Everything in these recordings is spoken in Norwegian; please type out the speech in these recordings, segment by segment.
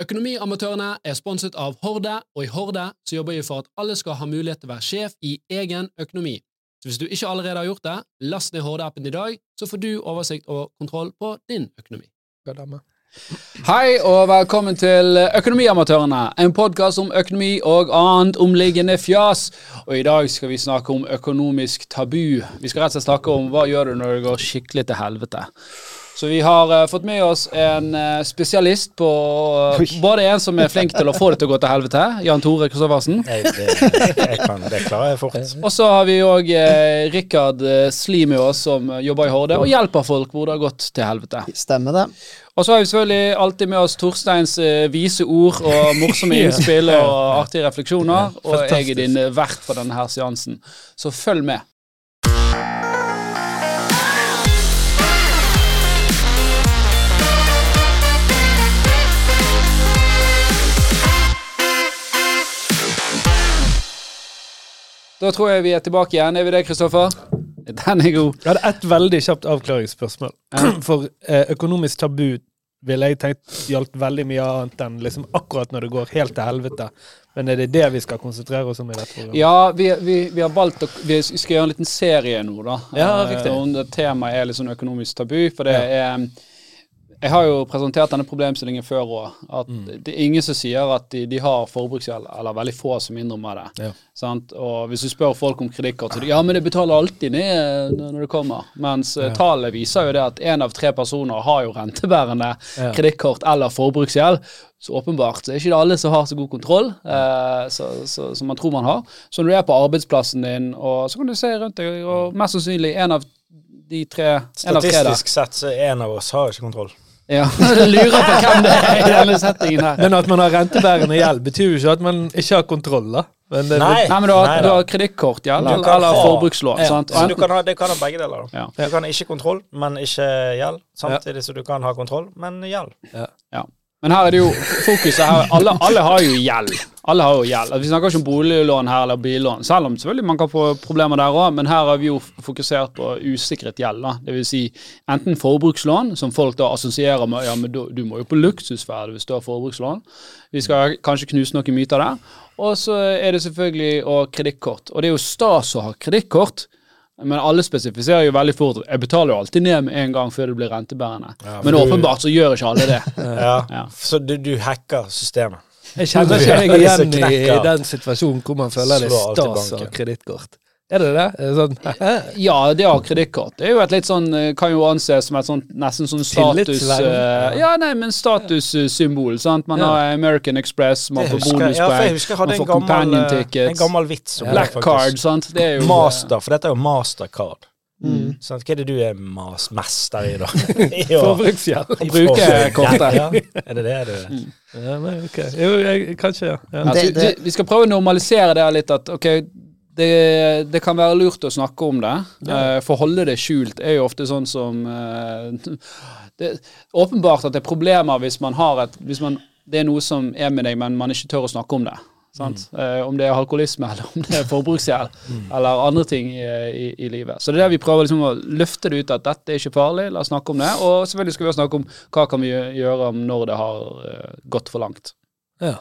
Økonomiamatørene er sponset av Horde, og i Horde så jobber vi for at alle skal ha mulighet til å være sjef i egen økonomi. Så hvis du ikke allerede har gjort det, last ned Horde-appen i dag, så får du oversikt og kontroll på din økonomi. Hei og velkommen til Økonomiamatørene, en podkast om økonomi og annet omliggende fjas. Og i dag skal vi snakke om økonomisk tabu. Vi skal rett og slett snakke om hva gjør du når det går skikkelig til helvete. Så vi har uh, fått med oss en uh, spesialist på uh, Både en som er flink til å få det til å gå til helvete, Jan Tore Kristoffersen. Det, det klarer jeg fort. Og så har vi òg Rikard Sli med oss, som jobber i Horde og hjelper folk hvor det har gått til helvete. Stemmer det. Og så har vi selvfølgelig alltid med oss Torsteins vise ord og morsomme innspill og artige refleksjoner. Og jeg er din vert for denne her seansen. Så følg med. Da tror jeg vi er tilbake igjen. Er vi det, Kristoffer? Den er god. Jeg hadde ett veldig kjapt avklaringsspørsmål. For eh, økonomisk tabu ville jeg tenkt gjaldt veldig mye annet enn liksom akkurat når det går helt til helvete. Men er det det vi skal konsentrere oss om i dette programmet? Ja, vi, vi, vi har valgt å Vi skal gjøre en liten serie nå, da. Ja, riktig. Og temaet er sånn økonomisk tabu, for det ja. er jeg har jo presentert denne problemstillingen før òg. At mm. det er ingen som sier at de, de har forbruksgjeld, eller veldig få som innrømmer det. Ja. Og hvis du spør folk om kredittkort, så de ja, men det betaler alltid ned når det kommer. Mens eh, ja. tallet viser jo det at én av tre personer har jo rentebærende ja. kredittkort eller forbruksgjeld. Så åpenbart så er ikke det alle som har så god kontroll eh, så, så, som man tror man har. Så når du er på arbeidsplassen din, og så kan du se rundt deg, og mest sannsynlig en av de tre Statistisk sett så en av oss har ikke kontroll. Ja, lurer på hvem det er i denne settingen her. Men at man har rentebærende gjeld, betyr jo ikke at man ikke har kontroll, da. Men det, nei, nei, men du har, har kredittkort ja, eller, eller forbrukslån. Ja. Så du kan ha, det kan ha begge deler. Da. Ja. Du kan ha ikke kontroll, men ikke gjeld. Samtidig som du kan ha kontroll, men gjeld. Ja. Men her er det jo fokuset her. Alle, alle har jo gjeld. Alle har jo gjeld. Vi snakker ikke om boliglån her eller billån, selv om selvfølgelig man kan få problemer der òg. Men her har vi jo fokusert på usikret gjeld. da. Vil si enten forbrukslån, som folk da assosierer med ja, men du må jo på luksusferd hvis du har forbrukslån. Vi skal kanskje knuse noen myter der. Og så er det selvfølgelig og kredittkort. Og det er jo stas å ha kredittkort. Men alle spesifiserer jo veldig fort. Jeg betaler jo alltid ned med en gang før det blir rentebærende. Ja, men du, åpenbart så gjør ikke alle det. ja, ja. Så du, du, hacker systemet? Jeg kjenner ikke meg igjen i den situasjonen hvor man føler det er stas å ha kredittkort. Er det det? Er det sånn, ja, det å ha kredittkort. Det er jo et litt sånn, eh, kan jo anses som et sånt nesten sånn status... Uh, ja, nei, men statussymbol. sant? Man ja. har American Express, man får bonuspoeng, ja, man får companion-ticket. tickets. En gammel vits. om Black card, sant. Det er jo, Master, for dette er jo mastercard. Mm. Sånn, hva er det du er mas mester i, da? Forbruksgjeld. Brukerkortet. ja. Er det det du er? Mm. Ja, men ok. Jo, jeg, kanskje, ja. ja. Altså, det, det, vi skal prøve å normalisere det litt. at ok, det, det, kan være lurt å snakke om det. Ja. Uh, for holde det skjult er jo ofte sånn som uh, Det åpenbart at det er problemer hvis man har et hvis man, Det er noe som er med deg, men man ikke tør å snakke om det. Mm. Eh, om det er alkoholisme, eller om det er forbruksgjeld, mm. eller andre ting i, i, i, livet. Så det er der vi prøver liksom å løfte det ut, at dette er ikke farlig, la oss snakke om det. Og selvfølgelig skal vi også snakke om hva kan vi gjøre når det har gått for langt. Ja.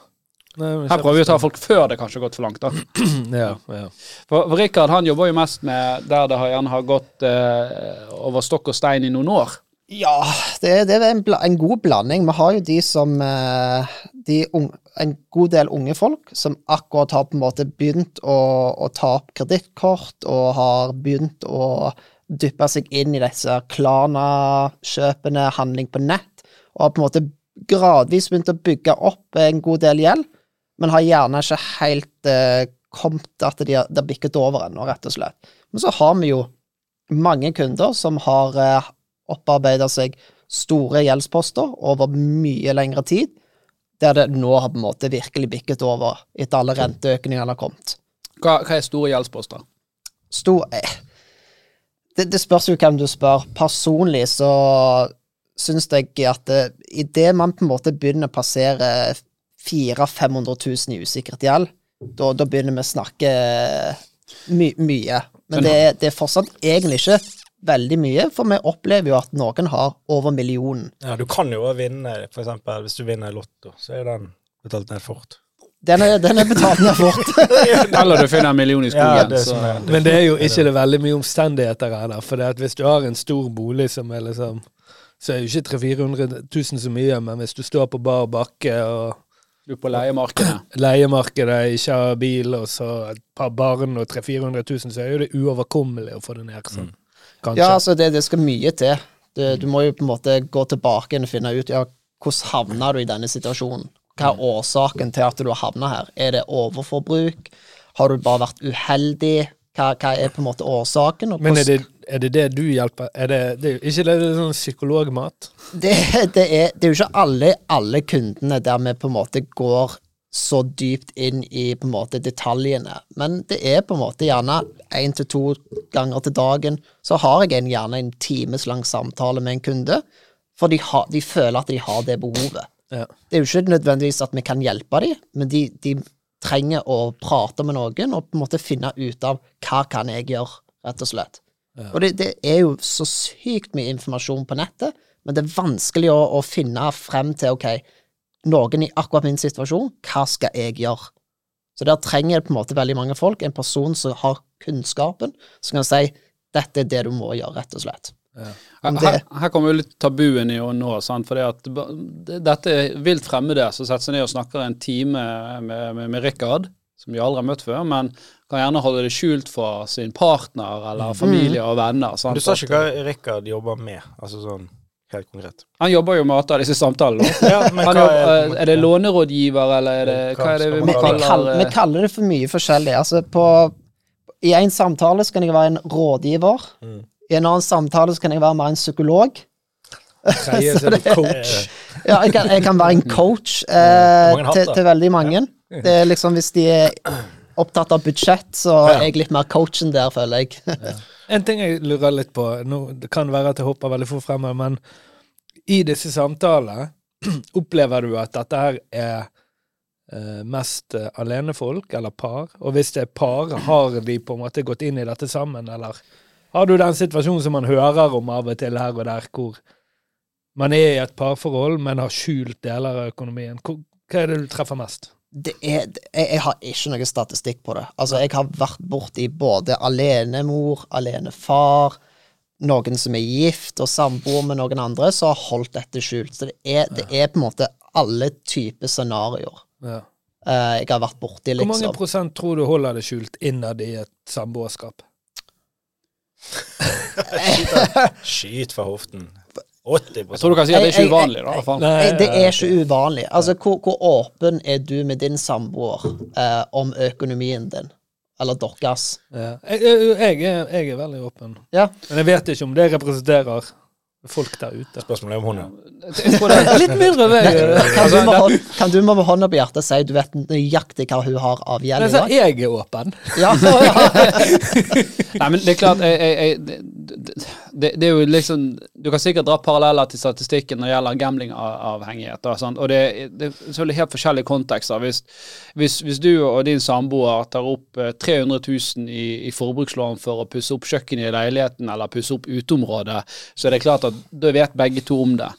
Nei, Her prøver vi å ta folk før det kanskje har gått for langt. da. ja, ja. For, for Rikard han jobber jo mest med der det har, har gått eh, over stokk og stein i noen år. Ja, det, det er en, en, god blanding. Vi har jo de som eh, de unge, En god del unge folk som akkurat har på en måte begynt å, å ta opp kredittkort og har begynt å dyppe seg inn i disse Klana-kjøpene, handling på nett, og har på en måte gradvis begynt å bygge opp en god del gjeld men har gjerne ikke helt eh, kommet at de har, bikket over ennå, rett og slett. Men så har vi jo mange kunder som har eh, opparbeida seg store gjeldsposter over mye lengre tid, der det nå har på en måte virkelig bikket over etter alle renteøkningene har kommet. Hva, hva er store gjeldsposter? Stor eh, det, det, spørs jo hvem du spør. Personlig så syns jeg at det, eh, idet man på en måte begynner å passere 400 500 000 i usikret gjeld, da, da, begynner vi å snakke my, mye. Men det, det, er fortsatt egentlig ikke veldig mye, for vi opplever jo at noen har over millionen. Ja, du kan jo vinne, eksempel hvis du vinner Lotto, så er den betalt ned fort. Den er, den er betalt ned fort. Eller du finner en million i Ja, skogen. det så. Men det er jo ikke det veldig mye omstendigheter her, da. For det at hvis du har en stor bolig som er liksom Så er jo ikke 300 000-400 000 så mye, men hvis du står på bar bakke og Du er på leiemarkedet. leiemarkedet, ikke har bil, og så et par barn og 300 000-400 000, så er jo det uoverkommelig å få det ned sånn. Kanskje. Ja, altså, det, det skal mye til. Du, du må jo på en måte gå tilbake og finne ut ja, hvordan havna du i denne situasjonen. Hva er årsaken til at du har havna her? Er det overforbruk? Har du bare vært uheldig? Hva, hva er på en måte årsaken? Og Men er det, er det det du hjelper? Er det, det er ikke det sånn psykologmat? det, det, er, det er jo ikke alle, alle kundene der vi på en måte går så dypt inn i på en måte detaljene, men det er på en måte gjerne én til to ganger til dagen så har jeg en, gjerne en timeslang samtale med en kunde, for de, har, de føler at de har det behovet. Ja. Det er jo ikke nødvendigvis at vi kan hjelpe dem, men de, de trenger å prate med noen og på en måte finne ut av hva kan jeg gjøre, rett og slett. Ja. Og det, det er jo så sykt mye informasjon på nettet, men det er vanskelig å, å finne frem til ok, noen i akkurat min situasjon, hva skal jeg gjøre? Så der trenger det på en måte veldig mange folk, en person som har kunnskapen, som kan si dette er det du må gjøre, rett og slett. Ja. Her, her kommer jo litt tabuen i å nå, sant? for dette er vilt fremmede som setter seg ned og snakker en time med, med, med Rikard, som vi aldri har møtt før, men kan gjerne holde det skjult for sin partner eller familie og venner. Sant? Du sa ikke hva Rikard jobber med, altså sånn helt konkret. Han jobber jo med alle disse samtalene. Ja, men hva jobber, er, er det lånerådgiver, eller er det, hva er det vi, kaller det? vi kaller det for mye forskjellig. Altså på, I en samtale så kan jeg være en rådgiver. Mm. I en annen samtale så kan jeg være mer en psykolog. Tredje så er du coach. Ja, jeg kan, jeg kan være en coach eh, til, til veldig mange. Det er liksom Hvis de er opptatt av budsjett, så er jeg litt mer coachen der, føler jeg. En ting jeg lurer litt på, nå, det kan være at jeg hopper veldig fort frem men i disse samtalene, opplever du at dette her er eh, mest eh, alenefolk eller par? Og hvis det er par, har de på en måte gått inn i dette sammen, eller har du den situasjonen som man hører om av og til her og der, hvor man er i et parforhold, men har skjult deler av økonomien? Hva er det du treffer mest? det er, jeg, jeg har ikke noe statistikk på det. Altså, jeg har vært borti både alenemor, alenefar, noen som er gift og samboer med noen andre, som har holdt dette skjult. Så det er, det er på en måte alle typer scenarioer Ja. eh, jeg har vært borti, Hvor mange liksom. prosent tror du holder det skjult innad i et samboerskap? Skyt fra hoften. 80 Jeg tror du kan si at det er ikke jeg- uvanlig, da, i fall. Nei, det er ikke uvanlig. Altså, hvor, hvor åpen er du med din samboer eh, om økonomien din? Eller deres? Ja. Jeg, jeg, jeg, er, jeg er veldig åpen. Ja. Men jeg vet ikke om det representerer folk der ute. Spørsmålet er om hun er. Litt mindre vei. Kan du, med hånd, kan du med hånda på hjertet si du vet nøyaktig hva hun har av gjeld i Altså, dag? jeg er åpen. Ja. Nei, men det er klart jeg, jeg, jeg, det, det, er jo liksom Du kan sikkert dra paralleller til statistikken når det gjelder gamblingavhengighet. Og det, det er selvfølgelig helt forskjellige kontekster. Hvis, hvis, hvis du og din samboer tar opp eh, 300 000 i, i forbrukslån for å pusse opp kjøkkenet i leiligheten eller pusse opp uteområdet, så er det klart at da vet begge to om det.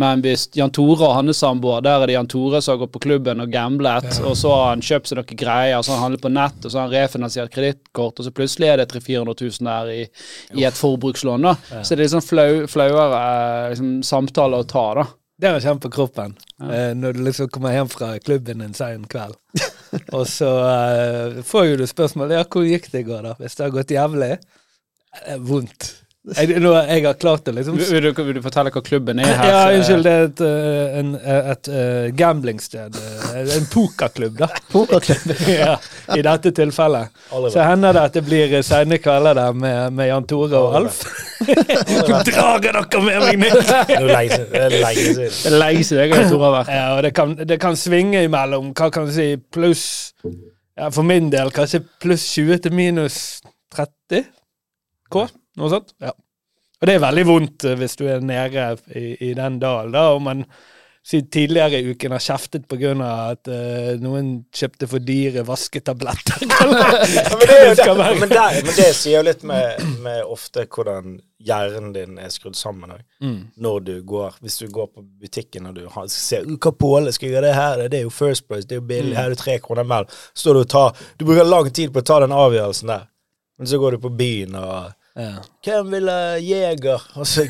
Men hvis Jan Tore og hans samboer, der er det Jan Tore som har gått på klubben og gamblet, og så har han kjøpt seg noen greier, så har han handlet på nett, og så har han refinansiert kredittkort, og så plutselig er det 300 000-400 000 der i, i et forbrukslån, da. Så det er litt sånn flau, flauere eh, liksom, samtale å ta, da. Det har jeg kjent på kroppen. ja. når du liksom kommer hjem fra klubben en sen kveld. Og så uh, får jo du spørsmål ja, hvor gikk det i går, da? Hvis det har gått jævlig. Det er vondt. Jeg, nå, jeg har klart det, liksom. Vil, vil, du, vil du fortelle hva klubben er her? Ja, Eh, unnskyld, det er et, eh, en, et, eh, gamblingsted. eh, En pokerklubb, da. Pokerklubb. ja, I dette tilfellet. Så hender det at det blir sene kvelder der med, med Jan Tore og Alf. Drager dere med meg ned? Det er lenge siden jeg og Tore har vært Ja, og det kan, det kan svinge imellom, hva kan du si, pluss ja, For min del kanskje pluss 20 til minus 30 K, noe sånt. Ja. Og det er veldig vondt eh, hvis du er nede i, i den dalen, da, og man tidligere i uken har kjeftet pga. at uh, noen kjøpte for dyre vasketabletter. ja, men, det, det, men, men, det, sier jo litt med, med, ofte hvordan hjernen din er skrudd sammen òg. Mm. Når du går Hvis du går på butikken og du har, ser hva påle skal jeg gjøre det her, det er jo First Price, det er jo billig, mm. her er det tre kroner mer. Så står du og tar Du bruker lang tid på å ta den avgjørelsen der, men så går du på byen og ja. Hvem vil ha jeger? Altså,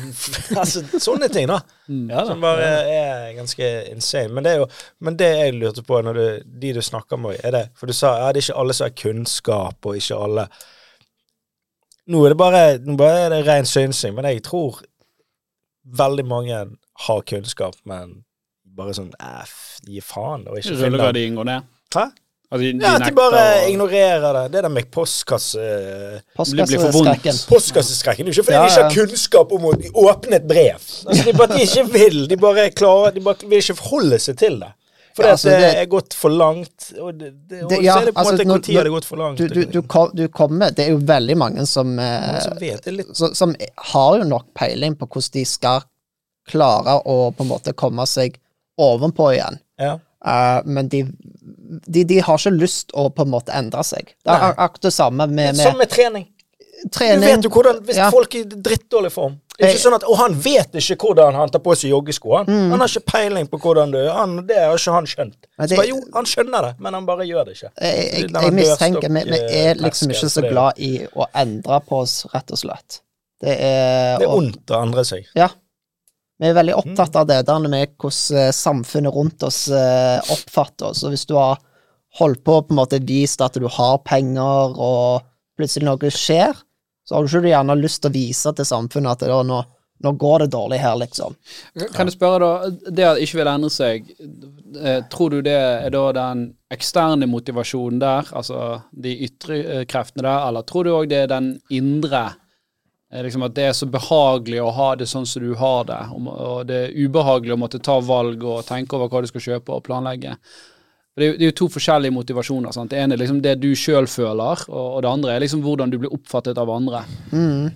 altså, sånne ting, da. Mm. Ja, da. Som bare er ganske insane. Men det, er jo, men det jeg lurte på, når du, de du snakker med, er det For du sa ja, det er ikke alle som har kunnskap, og ikke alle Nå er det bare, nå bare er det ren synsing, men jeg tror veldig mange har kunnskap, men bare sånn æff, gi faen. Og ikke finne de inngår ned? Hæ? Altså, de, ja, at de bare og... ignorerer det. Det der med postkasse... Postkasseskrekken. Postkasseskrekken. Ikke fordi ja, ja. de ikke har kunnskap om å åpne et brev. Altså, de bare de ikke vil. De bare, klarer, de bare vil ikke forholde seg til det. For ja, altså, det, er gått for langt. Og, det, det, og ja, så er det på en altså, måte når har det gått for langt. Du, du, du, du, kommer Det er jo veldig mange som, eh, som, som, som har jo nok peiling på hvordan de skal klare å på en måte komme seg ovenpå igjen. Ja. Uh, men de, de, de, har ikke lyst å på en måte endre seg. Det er akkurat det samme med, med Som med trening. trening. Du vet jo hvordan Hvis ja. folk er i drittdårlig form det er ikke sånn at, Og han vet ikke hvordan han tar på seg joggesko. Han, mm. han har ikke peiling på hvordan det han, Det har ikke han skjønt. Det, jo, han skjønner det, men han bare gjør det ikke. Jeg, jeg, jeg mistenker Vi, vi er eh, liksom ikke så glad i å endre på oss, rett og slett. Det er Det er ondt å endre seg. Ja. Vi er veldig opptatt av det der med hvordan eh, samfunnet rundt oss eh, oppfatter oss. Og hvis du har holdt på på en måte vist at du har penger, og plutselig noe skjer, så har du ikke gjerne lyst til å vise til samfunnet at nå, nå, går det dårlig her, liksom. Kan du spørre, da, det at ikke vil endre seg, eh, tror du det er da den eksterne motivasjonen der, altså de ytre kreftene der, eller tror du òg det er den indre Liksom at det er så behagelig å ha det sånn som du har det, og det er ubehagelig å måtte ta valg og tenke over hva du skal kjøpe og planlegge. Det er, jo, to forskjellige motivasjoner. Sant? Det ene er liksom det du sjøl føler, og, det andre er liksom hvordan du blir oppfattet av andre. Mm.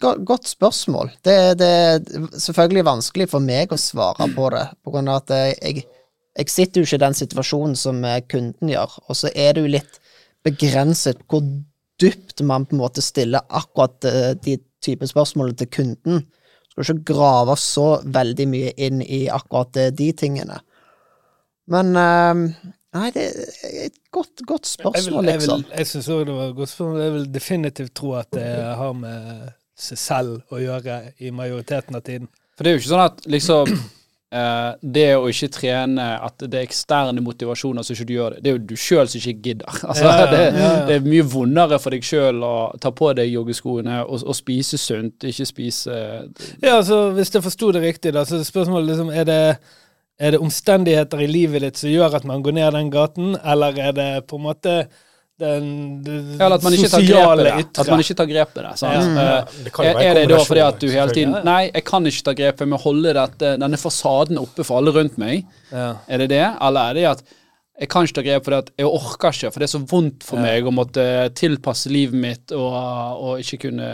Godt spørsmål. Det, det, er selvfølgelig vanskelig for meg å svare på det, på grunn av at jeg, jeg sitter jo ikke i den situasjonen som kunden gjør, og så er det jo litt begrenset hvor dypt man på en måte stiller akkurat eh, de type spørsmålene til kunden. Skal ikke grave så veldig mye inn i akkurat eh, de tingene. Men uh, Nei, det er et godt, godt spørsmål, jeg vil, liksom. Jeg, jeg syns òg det var et godt spørsmål. Jeg vil definitivt tro at det har med seg selv å gjøre i majoriteten av tiden. For det er jo ikke sånn at liksom det å ikke trene, at det er eksterne motivasjoner som ikke du gjør det. Det er jo du sjøl som ikke gidder. Altså, ja, det, ja, det, er mye vondere for deg sjøl å ta på deg joggeskoene og, og, spise sunt, ikke spise Ja, altså, hvis jeg forsto det riktig, da, så spørsmålet liksom er det, er det omstendigheter i livet ditt som gjør at man går ned den gaten, eller er det på en måte den, den ja, at man ikke tar grepet det. At man ikke tar grepet det. Sant? Ja. Uh, det er, er det da fordi at du hele tiden Nei, jeg kan ikke ta grepet med å holde dette, denne fasaden oppe for alle rundt meg. Ja. Er det det? Eller er det at jeg kan ikke ta grep fordi at jeg orker ikke, for det er så vondt for meg å måtte tilpasse livet mitt og, og ikke kunne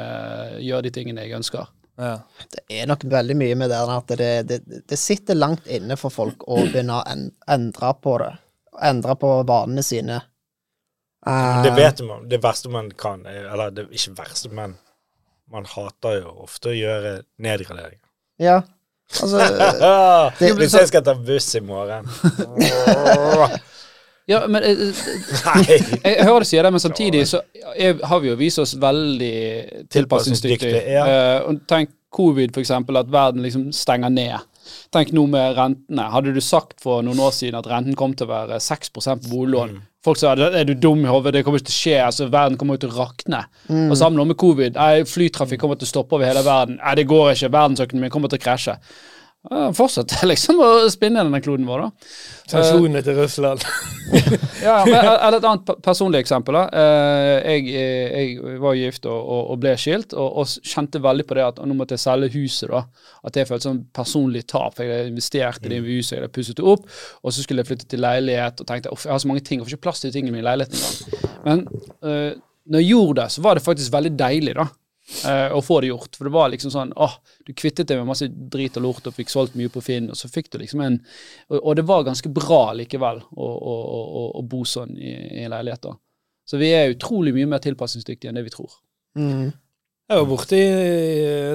gjøre de tingene jeg ønsker. Ja. Det er nok veldig mye med det at det, det, det, sitter langt inne for folk å begynne å endre på det. Endre på vanene sine. Uh, det vet man. Det verste man kan Eller det, ikke verste, men man hater jo ofte å gjøre nedgraderinger. Ja. Altså det, Hvis jeg skal ta buss i morgen Ja, men jeg, eh, eh, jeg, jeg hører du sier det, men samtidig så er, har vi jo vist oss veldig tilpasningsdyktige. Ja. Uh, tenk covid, for eksempel, at verden liksom stenger ned. Tenk nå med rentene. Hadde du sagt for noen år siden at renten kom til å være 6 på boliglån mm. Folk sa er du dum i hodet, det kommer ikke til å skje, altså verden kommer til å rakne. Mm. Og sammen med covid. Nei, flytrafikk kommer til å stoppe over hele verden. Nei, det går ikke. Verdensøkonomien kommer til å krasje. Fortsett liksom å spinne denne kloden vår, da. Sanksjonene til Russland. ja, men Eller et annet personlig eksempel. da. Eh, jeg, jeg var gift og, og, ble skilt, og, og, kjente veldig på det at nå måtte jeg selge huset. da. At jeg følte sånn personlig tap. for Jeg hadde investert i det mm. huset, jeg hadde pusset det opp, og så skulle jeg flytte til leilighet og tenkte jeg har så mange ting, jeg får ikke plass til tingene mine i leiligheten engang. Men uh, når jeg gjorde det, så var det faktisk veldig deilig, da. Eh, å få det gjort. For det var liksom sånn åh, Du kvittet deg med masse drit og lort og fikk solgt mye på Finn, og så fikk du liksom en Og, og det var ganske bra likevel å, å, å, å bo sånn i, i leiligheter. Så vi er utrolig mye mer tilpasningsdyktige enn det vi tror. Mm. Jeg var borti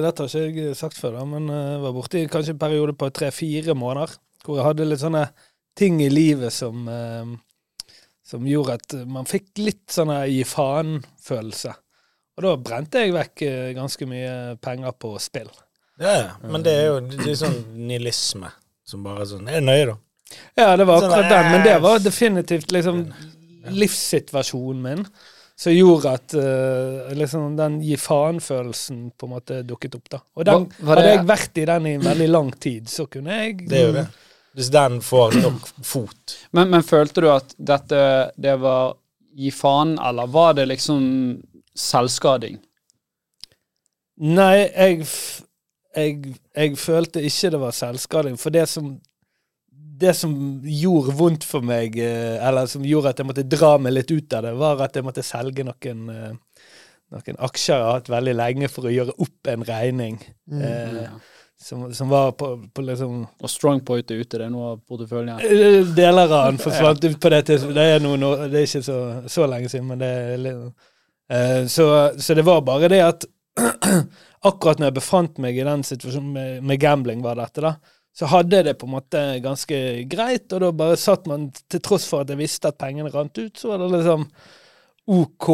Dette har ikke jeg sagt før, da, men jeg var borti kanskje en periode på tre-fire måneder hvor jeg hadde litt sånne ting i livet som eh, som gjorde at man fikk litt sånn gi faen-følelse. Og da brente jeg vekk eh, ganske mye penger på spill. Ja, men det er jo det er sånn nihilisme som bare sånn Er det nøye, da? Ja, det var Sånn, akkurat den, men det eh, var definitivt liksom livssituasjonen min som gjorde at uh, liksom den gi faen-følelsen på en måte dukket opp. da. Og den, Hva- hadde jeg vært i den i veldig lang tid, så kunne jeg Det er jo det. Hvis den får nok fot Men, men følte du at dette det var gi faen, eller var det liksom selvskading? Nei, jeg, jeg, jeg følte ikke det var selvskading. For det som, det som gjorde vondt for meg, eh, eller som gjorde at jeg måtte dra meg litt ut av det, var at jeg måtte selge noen, eh, noen aksjer jeg har hatt veldig lenge for å gjøre opp en regning. Eh, Ja. som, som var på, på liksom Og Strongpoint er ute, det er noe av porteføljen. Eh, Deler av den forsvant ut på det tidspunktet. Det er, noe, nå- det er ikke så, så lenge siden, men det er litt så, så det var bare det at akkurat når jeg befant meg i den situasjonen med, med gambling, var dette, da, så hadde jeg det på en måte ganske greit, og da bare satt man, til tross for at jeg visste at pengene rant ut, så var det liksom OK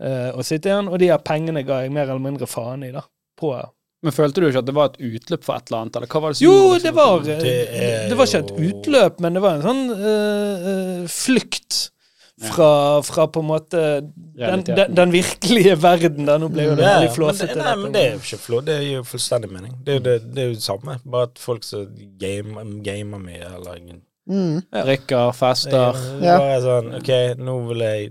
eh, å sitte igjen, og de her pengene ga jeg mer eller mindre faen i, da. På Men følte du ikke at det var et utløp for et eller annet? Eller hva var det som Jo, gjorde det var Det er Det var ikke et utløp, men det var en sånn øh, eh, flykt fra, fra på en måte den, den, den virkelige verden. Da. nå ble jo det Ja, veldig flåsete. det, nei, men det er jo ikke flå, det gir jo fullstendig mening. Det er jo det, det, er jo det samme, bare at folk som gamer, gamer mye, eller ingen Mm. Drikker, fester er Ja. bare sånn OK, nå vil jeg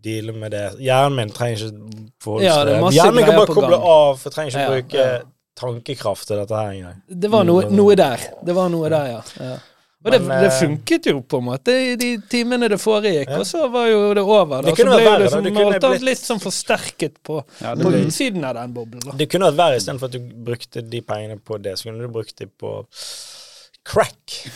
deale med det. Hjernen min trenger ikke forholde Ja, seg er til det. Hjernen min kan bare koble gang. av, for jeg trenger ikke Ja, bruke ja. tankekraft til dette her engang. Det var noe, noe der. Det var noe der, ja. ja. Og det, Men, det det, funket jo på en måte i de timene det foregikk, Ja. og så var jo det over. Da. Det kunne så ble vært verre, det da. som Det kunne alt annet blitt- litt sånn forsterket på, Ja, det på ble- utsiden av den boblen. da. Det kunne vært verre istedenfor at du brukte de pengene på det, så kunne du brukt de på crack.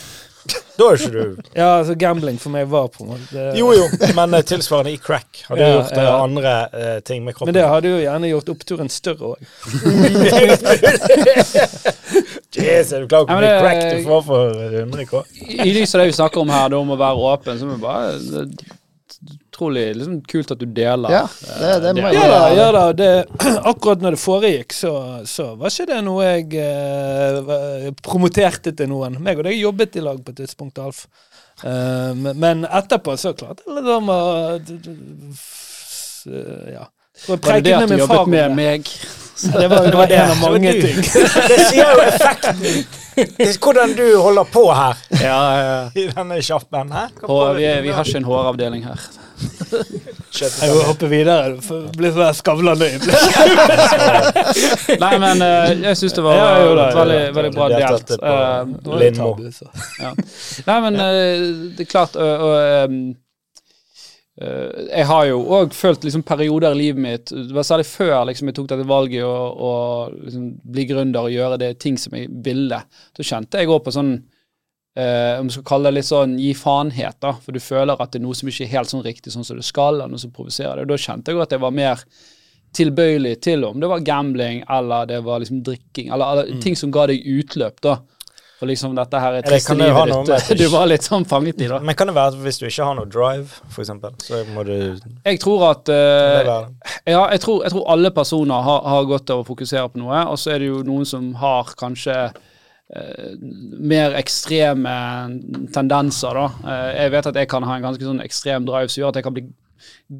Da er ikke du Ja, altså gambling for meg var på en måte Jo jo, men eh, tilsvarende i crack. Har du Ja, gjort eh, ja. andre uh, ting med kroppen? Men det hadde jo gjerne gjort oppturen større òg. Jesus, er du klar over å hvor mye crack du får for 100 K? I lys av det vi snakker om her, om å være åpen, så er vi bare det utrolig liksom, kult at du deler. Ja, det, det må jeg Ja gjøre. ja da. Det, akkurat når det foregikk, så, så var ikke det noe jeg eh, promoterte til noen. Meg og deg jobbet i lag på et tidspunkt, Alf. Eh, men, etterpå så klart. Eller da å d- d- f- eh, Ja. For Var det det at du jobbet med det. meg? Det var, det var en av mange du. ting. Det sier jo effekten. Hvordan du holder på her Ja, ja. i denne sjappen. her. Og vi, vi har ikke en håravdeling her. Jeg må hoppe videre. Det blir sånn Skavlan-øyeblikk. Nei, men eh, jeg syns det var Ja, jo da, veldig, ja, veldig, bra delt. Uh, Eh, Lindmo. Ja. Nei, men eh, det er klart og, og, eh, Jeg har jo òg følt liksom perioder i livet mitt Det var særlig før liksom, jeg tok dette valget å liksom, bli gründer og gjøre det ting som jeg ville. Så kjente jeg òg på sånn eh, om du skal kalle det litt sånn gi faenhet, da. For du føler at det er noe som ikke er helt sånn riktig sånn som det skal, eller noe som provoserer deg. Og da kjente jeg at jeg var mer tilbøyelig til om det var gambling eller det var liksom drikking, eller, eller ting som ga deg utløp, da. For liksom dette her er triste livet noe ditt. du Du var litt sånn fanget i, da. Men kan det være at hvis du ikke har noe drive, for eksempel, så må du Jeg tror at eh, ja, jeg, tror, jeg tror alle personer har, har godt av å fokusere på noe, og så er det jo noen som har kanskje mer ekstreme tendenser, da. Eh, jeg vet at jeg kan ha en ganske sånn ekstrem drive som gjør at jeg kan bli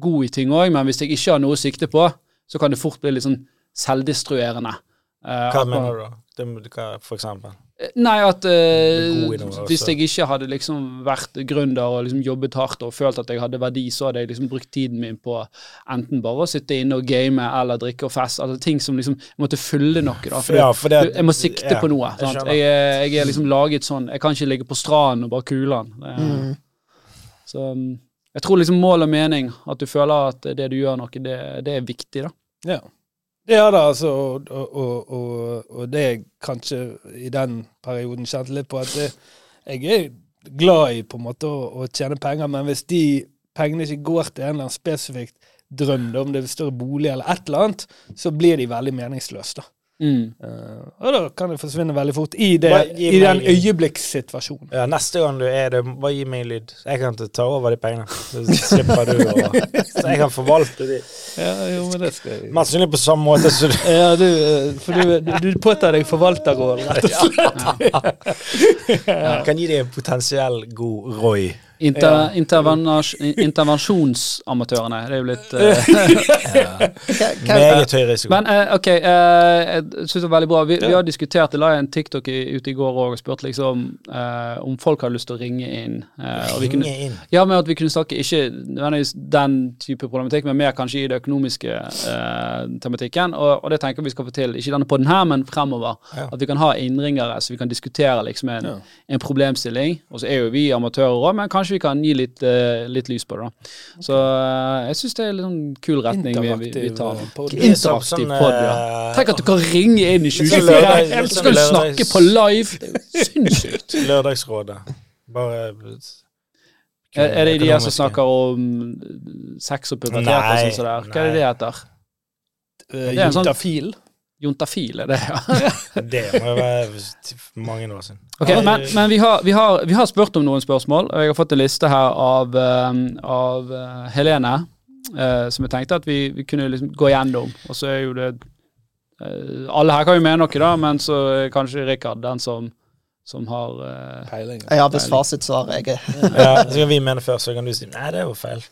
god i ting òg, men hvis jeg ikke har noe å sikte på, så kan det fort bli litt sånn selvdestruerende. Eh, Hva mener du da? Det, hva, for eksempel? Nei, at eh, også. hvis jeg ikke hadde liksom vært gründer og liksom jobbet hardt og følt at jeg hadde verdi, så hadde jeg liksom brukt tiden min på enten bare å sitte inne og game eller drikke og fest. Altså ting som liksom Jeg måtte fylle noe, da. For Ja, for det- jeg må sikte ja, på noe. jeg. Jeg, er- jeg er liksom laget sånn Jeg kan ikke ligge på stranden og bare kule den. Mm. Så um, jeg tror liksom mål og mening, at du føler at det du gjør noe, det, det er viktig, da. Ja. Er det, altså. Og, og, og, og det jeg kanskje i den perioden kjente litt på, at det, jeg er glad i på en måte å, å tjene penger, men hvis de pengene ikke går til en eller annen spesifikt drøm, om det er større bolig eller et eller annet, så blir de veldig meningsløse. da. Mm. Uh, og da kan det forsvinne veldig fort i, det, i den øyeblikkssituasjonen. Ja, neste gang du er det, bare gi meg en lyd. Jeg kan ta over de pengene. Så slipper du å Så jeg kan forvalte de. Ja, jo, men det skal jeg Mest sannsynlig på samme måte som du Ja, du, eh, for du, du, du påtar deg forvalterrollen, rett og slett. kan gi deg en potensiell god Roy. Inter, intervensjonsamatørene. Det er jo litt eh, hva, Meget høy risiko. Men uh, ok, uh, jeg syns det var veldig bra. Vi, vi har diskutert det, la jeg en TikTok i, ute i går òg og spurte liksom uh, om folk hadde lyst til å ringe inn. ringe og vi kunne, inn. ja, med at vi kunne snakke ikke nødvendigvis den type problematikk, men mer kanskje i det økonomiske eh, tematikken. Og, og det tenker vi skal få til, ikke denne podden her, men fremover. Ja. At vi kan ha innringere, så vi kan diskutere liksom en, Ja. en problemstilling. Og så er jo vi amatører òg, men kanskje vi kan gi litt, uh, litt lys på det. da. Så uh, jeg syns det er en sånn kul retning vi, vi, vi tar. eh, er sånn- Interaktiv sånn, pod, ja. eh, Tenk at du kan ringe inn i sånn 2024! Jeg Så sånn skal du lørdags- snakke på live! Sinnssykt. Lørdagsrådet. Bare Er, er det de her som snakker om sex og pubertet og sånn? Hva er det det heter? Eh, Det Juntafil, er det, ja. Det må jo være mange år siden. Okay, Men, men vi, har, vi, har, vi har spurt om noen spørsmål, og jeg har fått en liste her av, eh, av eh, Helene, eh, som jeg tenkte at vi, vi kunne liksom gå gjennom. Og så er jo det eh, Alle her kan jo mene noe, da, men så er kanskje Rikard den som, som har Peiling. jeg har visst fasitsvar. Jeg er Ja, så kan vi mene først, så kan du si nei, det er jo feil.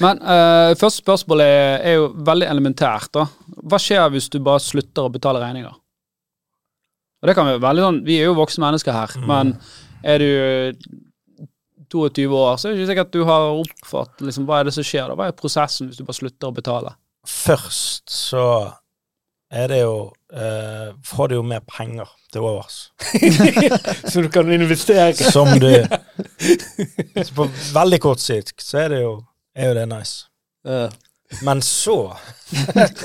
Men uh, første spørsmål er, er jo veldig elementært. da. Hva skjer hvis du bare slutter å betale regninger? Og det kan Vi veldig sånn, Vi er jo voksne mennesker her, Mm. men er du 22 år, så er det ikke sikkert at du har oppfattet liksom, hva er det som skjer. da? Hva er prosessen hvis du bare slutter å betale? Først så er det jo eh, Får du jo mer penger til overs. Så du kan investere. Som du så På veldig kort sikt så er det jo, er jo det nice. Uh. Men så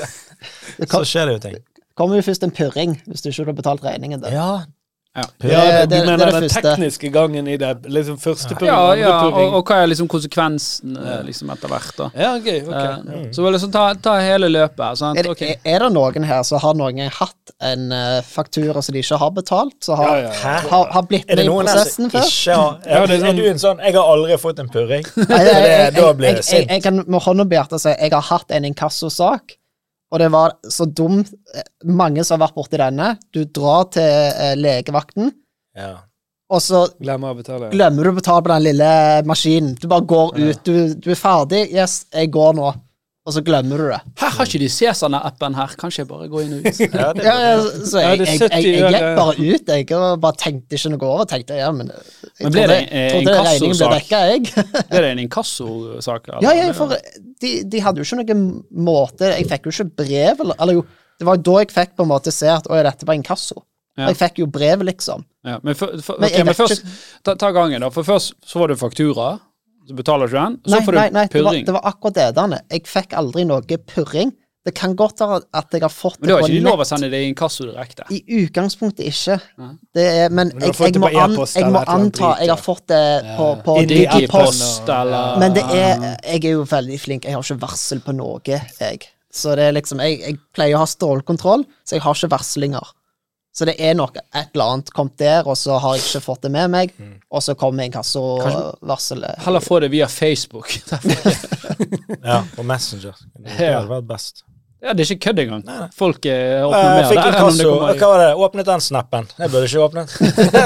Så skjer det jo ting. kommer jo først en purring hvis du ikke har betalt regningen Der. Ja. Ja. Det- det- du det er mener det den første. tekniske gangen i det? Liksom første puring, Ja, andre ja, og, og hva er liksom konsekvensen eh, liksom etter hvert? da? Ja, okay, ok. Eh, Så liksom ta, ta hele løpet. sant? Er, det- er det noen her som har noen gang hatt en eh, faktura som de ikke har betalt, som har, Ja, ja, har, har blitt med i prosessen før? ikke har Ja, er, er sånn- du en sånn 'Jeg har aldri fått en purring'? Nei, jeg, jeg, da blir jeg, det sint. jeg kan med hånda på hjertet si jeg har hatt en inkassosak, og det var så dumt. Mange som har vært borti denne. Du drar til eh, legevakten, Ja. og så Glemmer å betale. glemmer du å betale på den lille maskinen. Du bare går ut. Du, du er ferdig. Yes, jeg går nå. Og så glemmer du det. Her har ikke de Cæsarne-appen her. Kanskje jeg bare går inn og ut? Ja, det Ja, ja, så jeg, jeg, jeg, jeg, gikk bare ut, jeg, og bare tenkte ikke noe over. Tenkte, ja, men jeg Men ble trodde, det en- en regningen ble dekka, jeg. ble det en inkassosak? Ja, ja, for de, de hadde jo ikke noen måte Jeg fikk jo ikke brev, eller, eller jo Det var jo da jeg fikk på en måte se at å, dette var inkasso. Ja. Jeg fikk jo brev, liksom. Ja, men, for, for, Men men først, ta, ta gangen, da. For først så var det faktura, så betaler du den, og så Nei, får du nei, nei det, var, det var akkurat det. Danne. Jeg fikk aldri noe purring. Det kan godt være at jeg har fått det på nett. Men det har ikke lov å sende det i inkasso direkte. I utgangspunktet ikke. Det er, men Men jeg, jeg, må, an, jeg må anta Jeg har fått det på, på Digipost, eller Men det er Jeg er jo veldig flink. Jeg har ikke varsel på noe, jeg. Så det er liksom Jeg, jeg pleier å ha stålkontroll, så jeg har ikke varslinger. Så det er nok et eller annet kommet der, og så har jeg ikke fått det med meg, og så kommer inkassovarselet. Heller få det via Facebook. Ja, på Messenger. Det hadde vært best. Ja, det er ikke kødd engang. Nei, nei. Folk eh, åpner mer fikk der det inkasso. kommer Hva var det? Åpnet den snappen? Jeg burde ikke åpnet.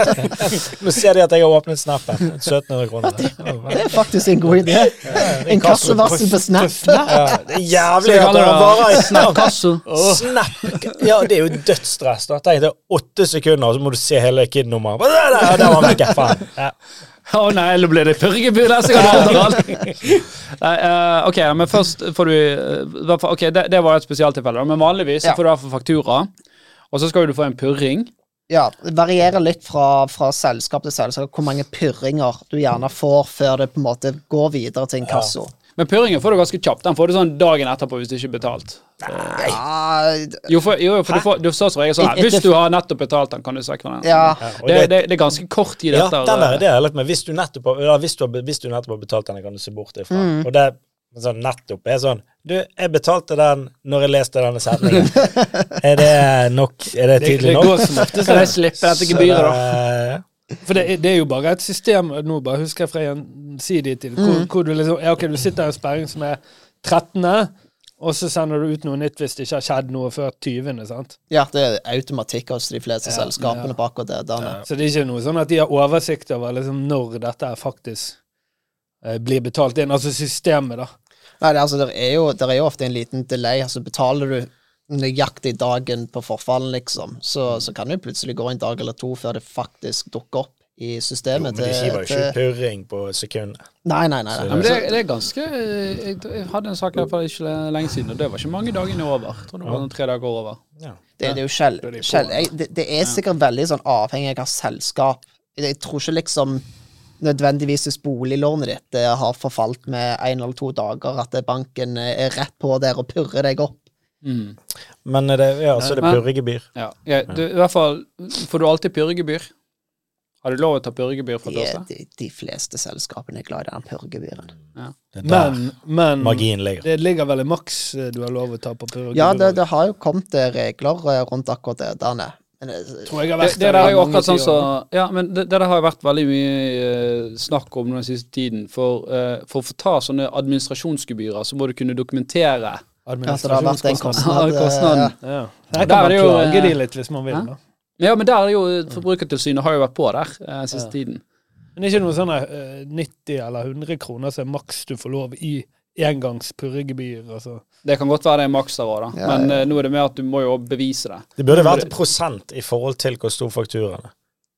Nå ser de at jeg har åpnet snappen. 1700 kroner. Det er faktisk en god idé. Inkassovarsel på Snap. Ja, det er jævlig at det varer i Snapkasso. Snap! Ja, det er jo dødsstress. da. Tenk det er åtte sekunder, og så må du se hele KID-nummeret. Der var han vekke. Faen. Ja. Å nei, nå blir det purregebyr neste gang! Nei, uh, ok, men først får du eh, Ok, det, det var et spesialtilfelle, men vanligvis Ja. får du iallfall faktura, og så skal du få en purring. Ja, det varierer litt fra, fra selskap til selskap hvor mange purringer du gjerne får før det på en måte går videre til inkasso. Men purringen får du ganske kjapt. Den får du sånn dagen etterpå hvis du ikke er betalt. Nei. Jo, for, jo, for du, får, du sa som regel sånn her, Hvis du har nettopp betalt den, kan du strekke den. ja. Det, det, det er ganske kort tid Ja, den der er det jeg har lært meg. Hvis du nettopp har, ja, hvis du har, hvis du nettopp har betalt den, kan du se bort ifra. Og det sånn nettopp er sånn Du, jeg betalte den når jeg leste denne setningen. er det nok? Er det tydelig nok? det går som ofte så jeg slipper dette gebyret, da? For det, det er jo bare et system Nå bare husker jeg fra gjensidig tid, hvor, hvor du liksom Ja, ok, du sitter i en sperring som er 13., og så sender du ut noe nytt hvis det ikke har skjedd noe før 20., sant? ja, det er automatikk hos de fleste Ja, selskapene ja. på akkurat det. Derne. Så det er ikke noe sånn at de har oversikt over liksom når dette faktisk eh, blir betalt inn. Altså systemet, da. Nei, det, altså, det, er jo, det er jo ofte en liten delay. Altså, betaler du nøyaktig dagen på forfallen, liksom, så, så kan det jo plutselig gå en dag eller to før det faktisk dukker opp i Jo, systemet. men de hiver jo ikke purring på sekundet. Nei, nei, nei. Nei. Men det, det er ganske Jeg, jeg hadde en sak her for ikke lenge siden, og det var ikke mange dagene over. Jeg tror det var noen tre dager over. Ja. Det, det er jo sjel, på, sjel, jeg, det, det er sikkert veldig sånn avhengig av selskap. Jeg tror ikke liksom nødvendigvis hvis boliglånet ditt har forfalt med én eller to dager, at banken er rett på der og purrer deg opp. Mm. Men er det, ja, så er det purregebyr. Ja. Ja, du, I hvert fall får du alltid purregebyr. Har du lov å ta purregebyr fra De, de, de fleste selskapene er glad i den purregebyren. Er Men, men ligger. det ligger vel i maks eh, du har lov å ta på purregebyr? Ja, det, det har jo kommet eh, regler eh, rundt akkurat det. Derne. Men, eh, tror jeg har vært det der der akkurat sånn så Ja, men det, det der har jo vært veldig mye eh, snakk om den siste tiden. For, eh, for å få ta sånne administrasjonsgebyrer, så må du kunne dokumentere at det har Administrasjonskostnad. kostnad. eh, Ja. Der kan man klage eh, de litt hvis man vil. da. Ja, men der er jo Forbrukertilsynet har jo vært på der eh, siste Ja. tiden. Men det er ikke noe sånn eh, 90 eller 100 kroner som er maks du får lov i engangs purregebyr. Altså. Det kan godt være det er maks der òg, da. Ja, men ja. eh, nå er det med at du må jo bevise det. Det burde vært prosent i forhold til hvor stor fakturaen er.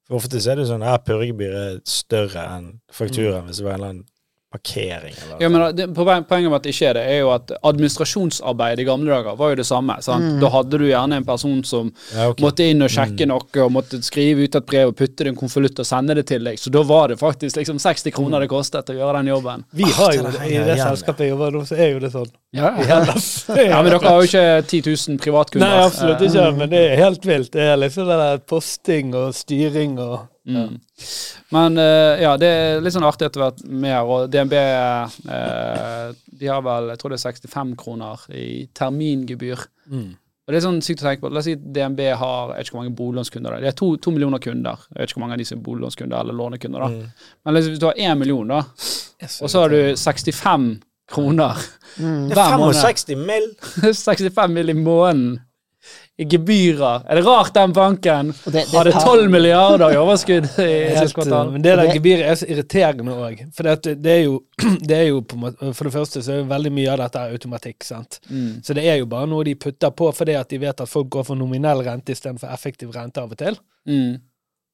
For ofte er det sånn at purregebyret er større enn fakturaen hvis det var en eller annen parkering. Eller. Ja, men det, Poenget med at det ikke er det, er jo at administrasjonsarbeid i gamle dager var jo det samme. sant? Mm. Da hadde du gjerne en person som Ja, okay. måtte inn og sjekke noe, og måtte skrive ut et brev og putte det i en konvolutt og sende det til deg. Så da var det faktisk liksom 60 kroner det kostet å gjøre den jobben. Vi har jo det det, I det selskapet jeg jobber nå, så er jo det sånn. Ja, ja Men dere har jo ikke 10 000 privatkunder. Nei, absolutt ikke, Eh, men det er helt vilt. Det er liksom det der posting og styring og Mm. Men uh, ja, det er litt sånn artig etter hvert mer, og DNB uh, De har vel, jeg tror det er 65 kroner i termingebyr. mm. Og det er sånn sykt å tenke på. La oss si at DNB har jeg vet ikke hvor mange boliglånskunder. det er. De har to, to millioner kunder. Jeg vet ikke hvor mange av de som er boliglånskunder eller lånekunder. da. Mm. Men liksom, hvis du har én million, da, og så har du 65 kroner Mm. Det er 65 mill. 65 mill. i måneden i gebyrer. Er det rart den banken det- det hadde tar- 12 milliarder i overskudd i siste kvartal? men det der gebyret er så irriterende òg. For det, det er jo det er jo måte, For det første så er jo veldig mye av dette automatikk. sant? Mm. Så det er jo bare noe de putter på fordi at de vet at folk går for nominell rente istedenfor effektiv rente av og til. Mm.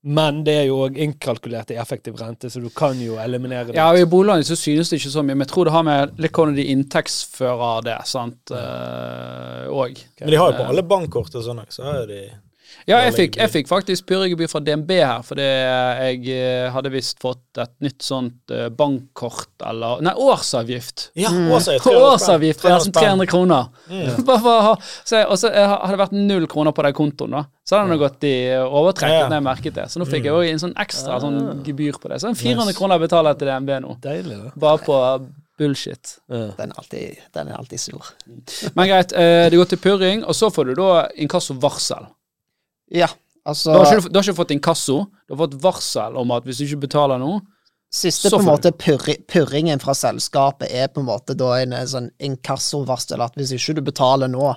Men det er jo òg innkalkulert i effektiv rente, så du kan jo eliminere det. Ja, og I boliglånet så synes det ikke så mye, men jeg tror det har med litt hvordan de inntektsfører det. sant, eh, og. Men de har jo på alle bankkort og sånn, så har jo de Ja, jeg fikk, jeg fikk faktisk purregebyr fra DNB her, fordi jeg eh, hadde visst fått et nytt sånt eh, bankkort, eller Nei, årsavgift. Ja, Mm. årsavgift. 300 Årsavgift på 300 nesten 300 kroner. Mm. Bare for å ha, så jeg, og så eh, hadde det vært null kroner på den kontoen, da. Så hadde den gått i overtrekk Ja, jeg merket det. Så nå fikk jeg òg en sånn ekstra sånn Ah. gebyr på det. Så 400 Nice. kroner betaler jeg til DNB nå. Deilig, da. Bare på bullshit. Ja. Den er alltid, den er alltid sur. Men greit, eh, det går til purring, og så får du da inkassovarsel. Ja, altså Du har, ikke, du har ikke fått inkasso, du har fått varsel om at hvis du ikke betaler nå Siste på en måte purri, purringen fra selskapet er på en måte da en eh, sånn inkassovarsel at hvis ikke du betaler nå,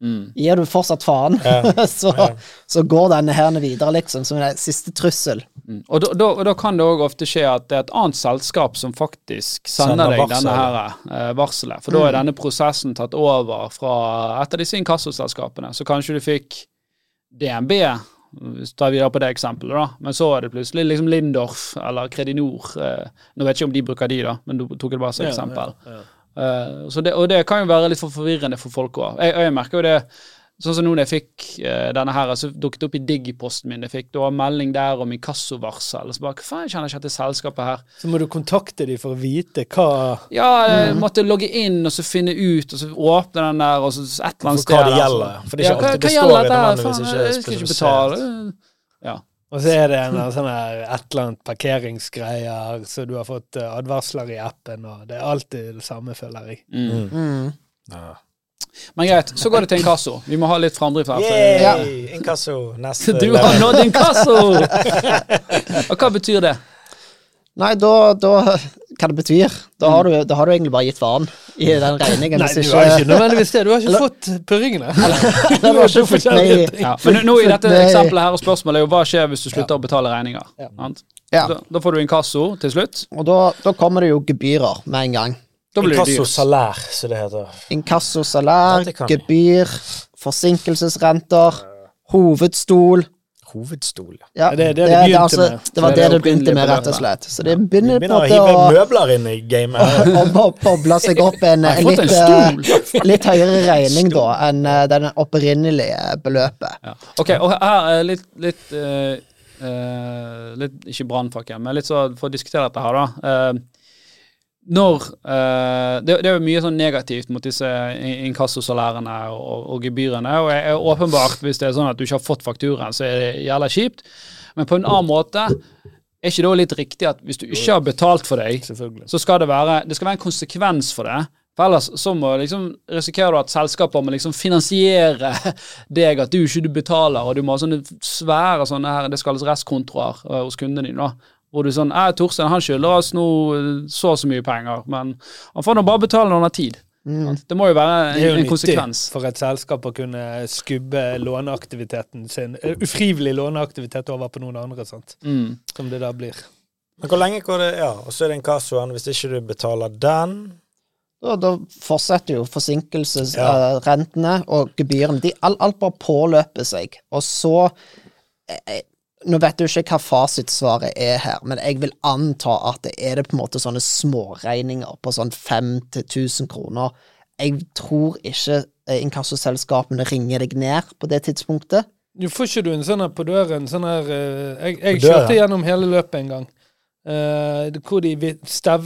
mm. gir du fortsatt faen, Ja. så, Ja. så går denne her videre, liksom, som en siste trussel. Mm. Og, da, da, og da kan det òg ofte skje at det er et annet selskap som faktisk sender, Sender deg denne her eh, varselet. For da er denne prosessen tatt over fra et av disse inkassoselskapene. Så kanskje du fikk DNB, hvis vi tar videre på det eksempelet, da. Men så er det plutselig liksom Lindorf eller Kredinor. Eh, nå vet jeg ikke om de bruker de, da, men du tok det bare som eksempel. Ja, ja, ja. Så det, og det kan jo være litt for forvirrende for folk òg. Jeg, jeg merker jo det Sånn som nå når jeg fikk uh, denne her, så dukket det opp i Digiposten min. Jeg fikk da melding der om inkassovarsel. Så bare, hva faen, jeg kjenner ikke til selskapet her. Så må du kontakte dem for å vite hva Ja, jeg måtte logge inn og så finne ut, og så åpne den der, og så et eller annet For hva det gjelder. For det er ikke ja, alltid hva det står i dette hvis ikke jeg skal ikke betale. Ja. Og så er det en sånn her et eller annet parkeringsgreier, så du har fått eh, advarsler i appen, og det er alltid det samme, føler jeg. Mm. Mm. Ja. Men greit, så går det til inkasso. Vi må ha litt framdrift her. Yay, ja. Inkasso. Neste Du har nådd inkasso! Og hva betyr det? Nei, da, da Hva det betyr? Da har, du, da har du egentlig bare gitt varen i den regningen. Nei, hvis du har ikke nødvendigvis det. Du har ikke fått purringene. Du har ikke fått nei. Ja, men nå i dette Nei. eksempelet her og spørsmålet er jo hva skjer hvis du slutter å betale regninger? Ja. Ja. Da, da får du inkasso til slutt. Og da, da kommer det jo gebyrer med en gang. Da blir det Inkasso dyrt. salær, som det heter. Inkasso salær, Dette kan- gebyr, forsinkelsesrenter, hovedstol Hovedstol. ja, Det, det det, det det altså. Det var Det det det det begynte med, rett og slett. Så det begynner på å hive møbler inn i gamet. Og å, boble seg opp en, en litt, en eh, litt høyere regning da enn eh, den opprinnelige beløpet. Ja. Ok, og her er litt, litt, uh, eh, litt Ikke brannfakkel, men litt så for å diskutere dette her, da. Eh, når uh, det, det er jo mye sånn negativt mot disse inkassosalærene og, og gebyrene. Og jeg, er åpenbart, hvis det er sånn at du ikke har fått fakturaen, så er det jævla kjipt. Men på en annen måte er ikke det litt riktig at hvis du ikke har betalt for deg, så skal det være det skal være en konsekvens for det. For ellers så må liksom, risikerer du at selskaper må liksom finansiere deg, at du ikke du betaler, og du må ha sånne svære sånne her, det skal kalles restkontroer eh, hos kundene dine. da. Hvor du sånn eh, Torstein han skylder oss nå eh, så og så mye penger, men han får nå bare betale når han har tid. Mm. Det må jo være Det er jo en, en konsekvens. for et selskap å kunne skubbe låneaktiviteten sin, eh, ufrivillig låneaktivitet over på noen andre, sant? Mm. som det da blir. Men hvor lenge går det Ja, og så er det inkassoen. Hvis ikke du betaler den Da, da fortsetter jo Ja. forsinkelsesrentene og gebyrene. De, alt, alt bare påløper seg. Og så eh, eh, Nå vet du ikke hva fasitsvaret er her, men jeg vil anta at det er det på en måte sånne småregninger på sånn 5000 kroner. Jeg tror ikke eh, inkassoselskapene ringer deg ned på det tidspunktet. Du får ikke du en sånn her på døren? Sånn her eh, Jeg, jeg kjørte gjennom hele løpet en gang. Eh, det- hvor de vi- stav...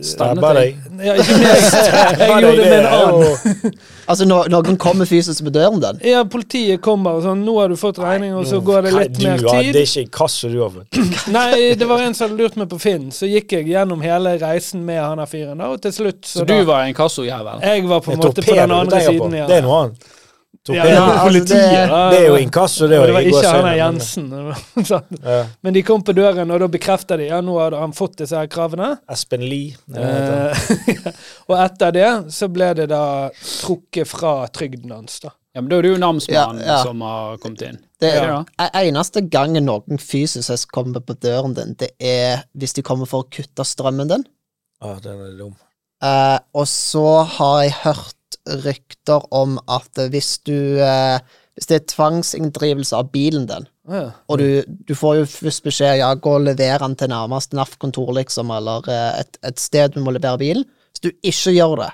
Stabba deg. Ja, ikke. Jeg gjorde det med en annen. Altså, når noen kommer fysisk på døren den? Ja, politiet kommer og sånn 'Nå har du fått regning', og så går det litt mer tid. Det er ikke inkasso du har fått. Nei, det var en som hadde lurt meg på Finn, så gikk jeg gjennom hele reisen med han der fyren, og til slutt så, Så da du var en kassojævel? Jeg var på en måte på den andre siden, ja. Det er noe annet. Ja, ja, altså, det- Det er jo inkasso, det Og det var ikke der Jensen. Ja. Men de kom på døren, og da bekrefta de ja, nå hadde han fått disse her kravene. Espen Lie. Eh, og etter det så ble det da trukket fra trygden hans, da. Ja, men Da er det jo namsmannen Ja, ja. som har kommet inn. Det er ja. Eneste gangen noen fysisk kommer på døren din, det er hvis de kommer for å kutte strømmen din. Ah, den er dum. Eh, og så har jeg hørt rykter om at hvis du eh, Hvis det er tvangsinndrivelse av bilen din, ja. og du, du får jo først beskjed ja, gå og lever den til nærmeste NAF-kontor, liksom, eller eh, et, et sted du må levere bilen. Hvis du ikke gjør det,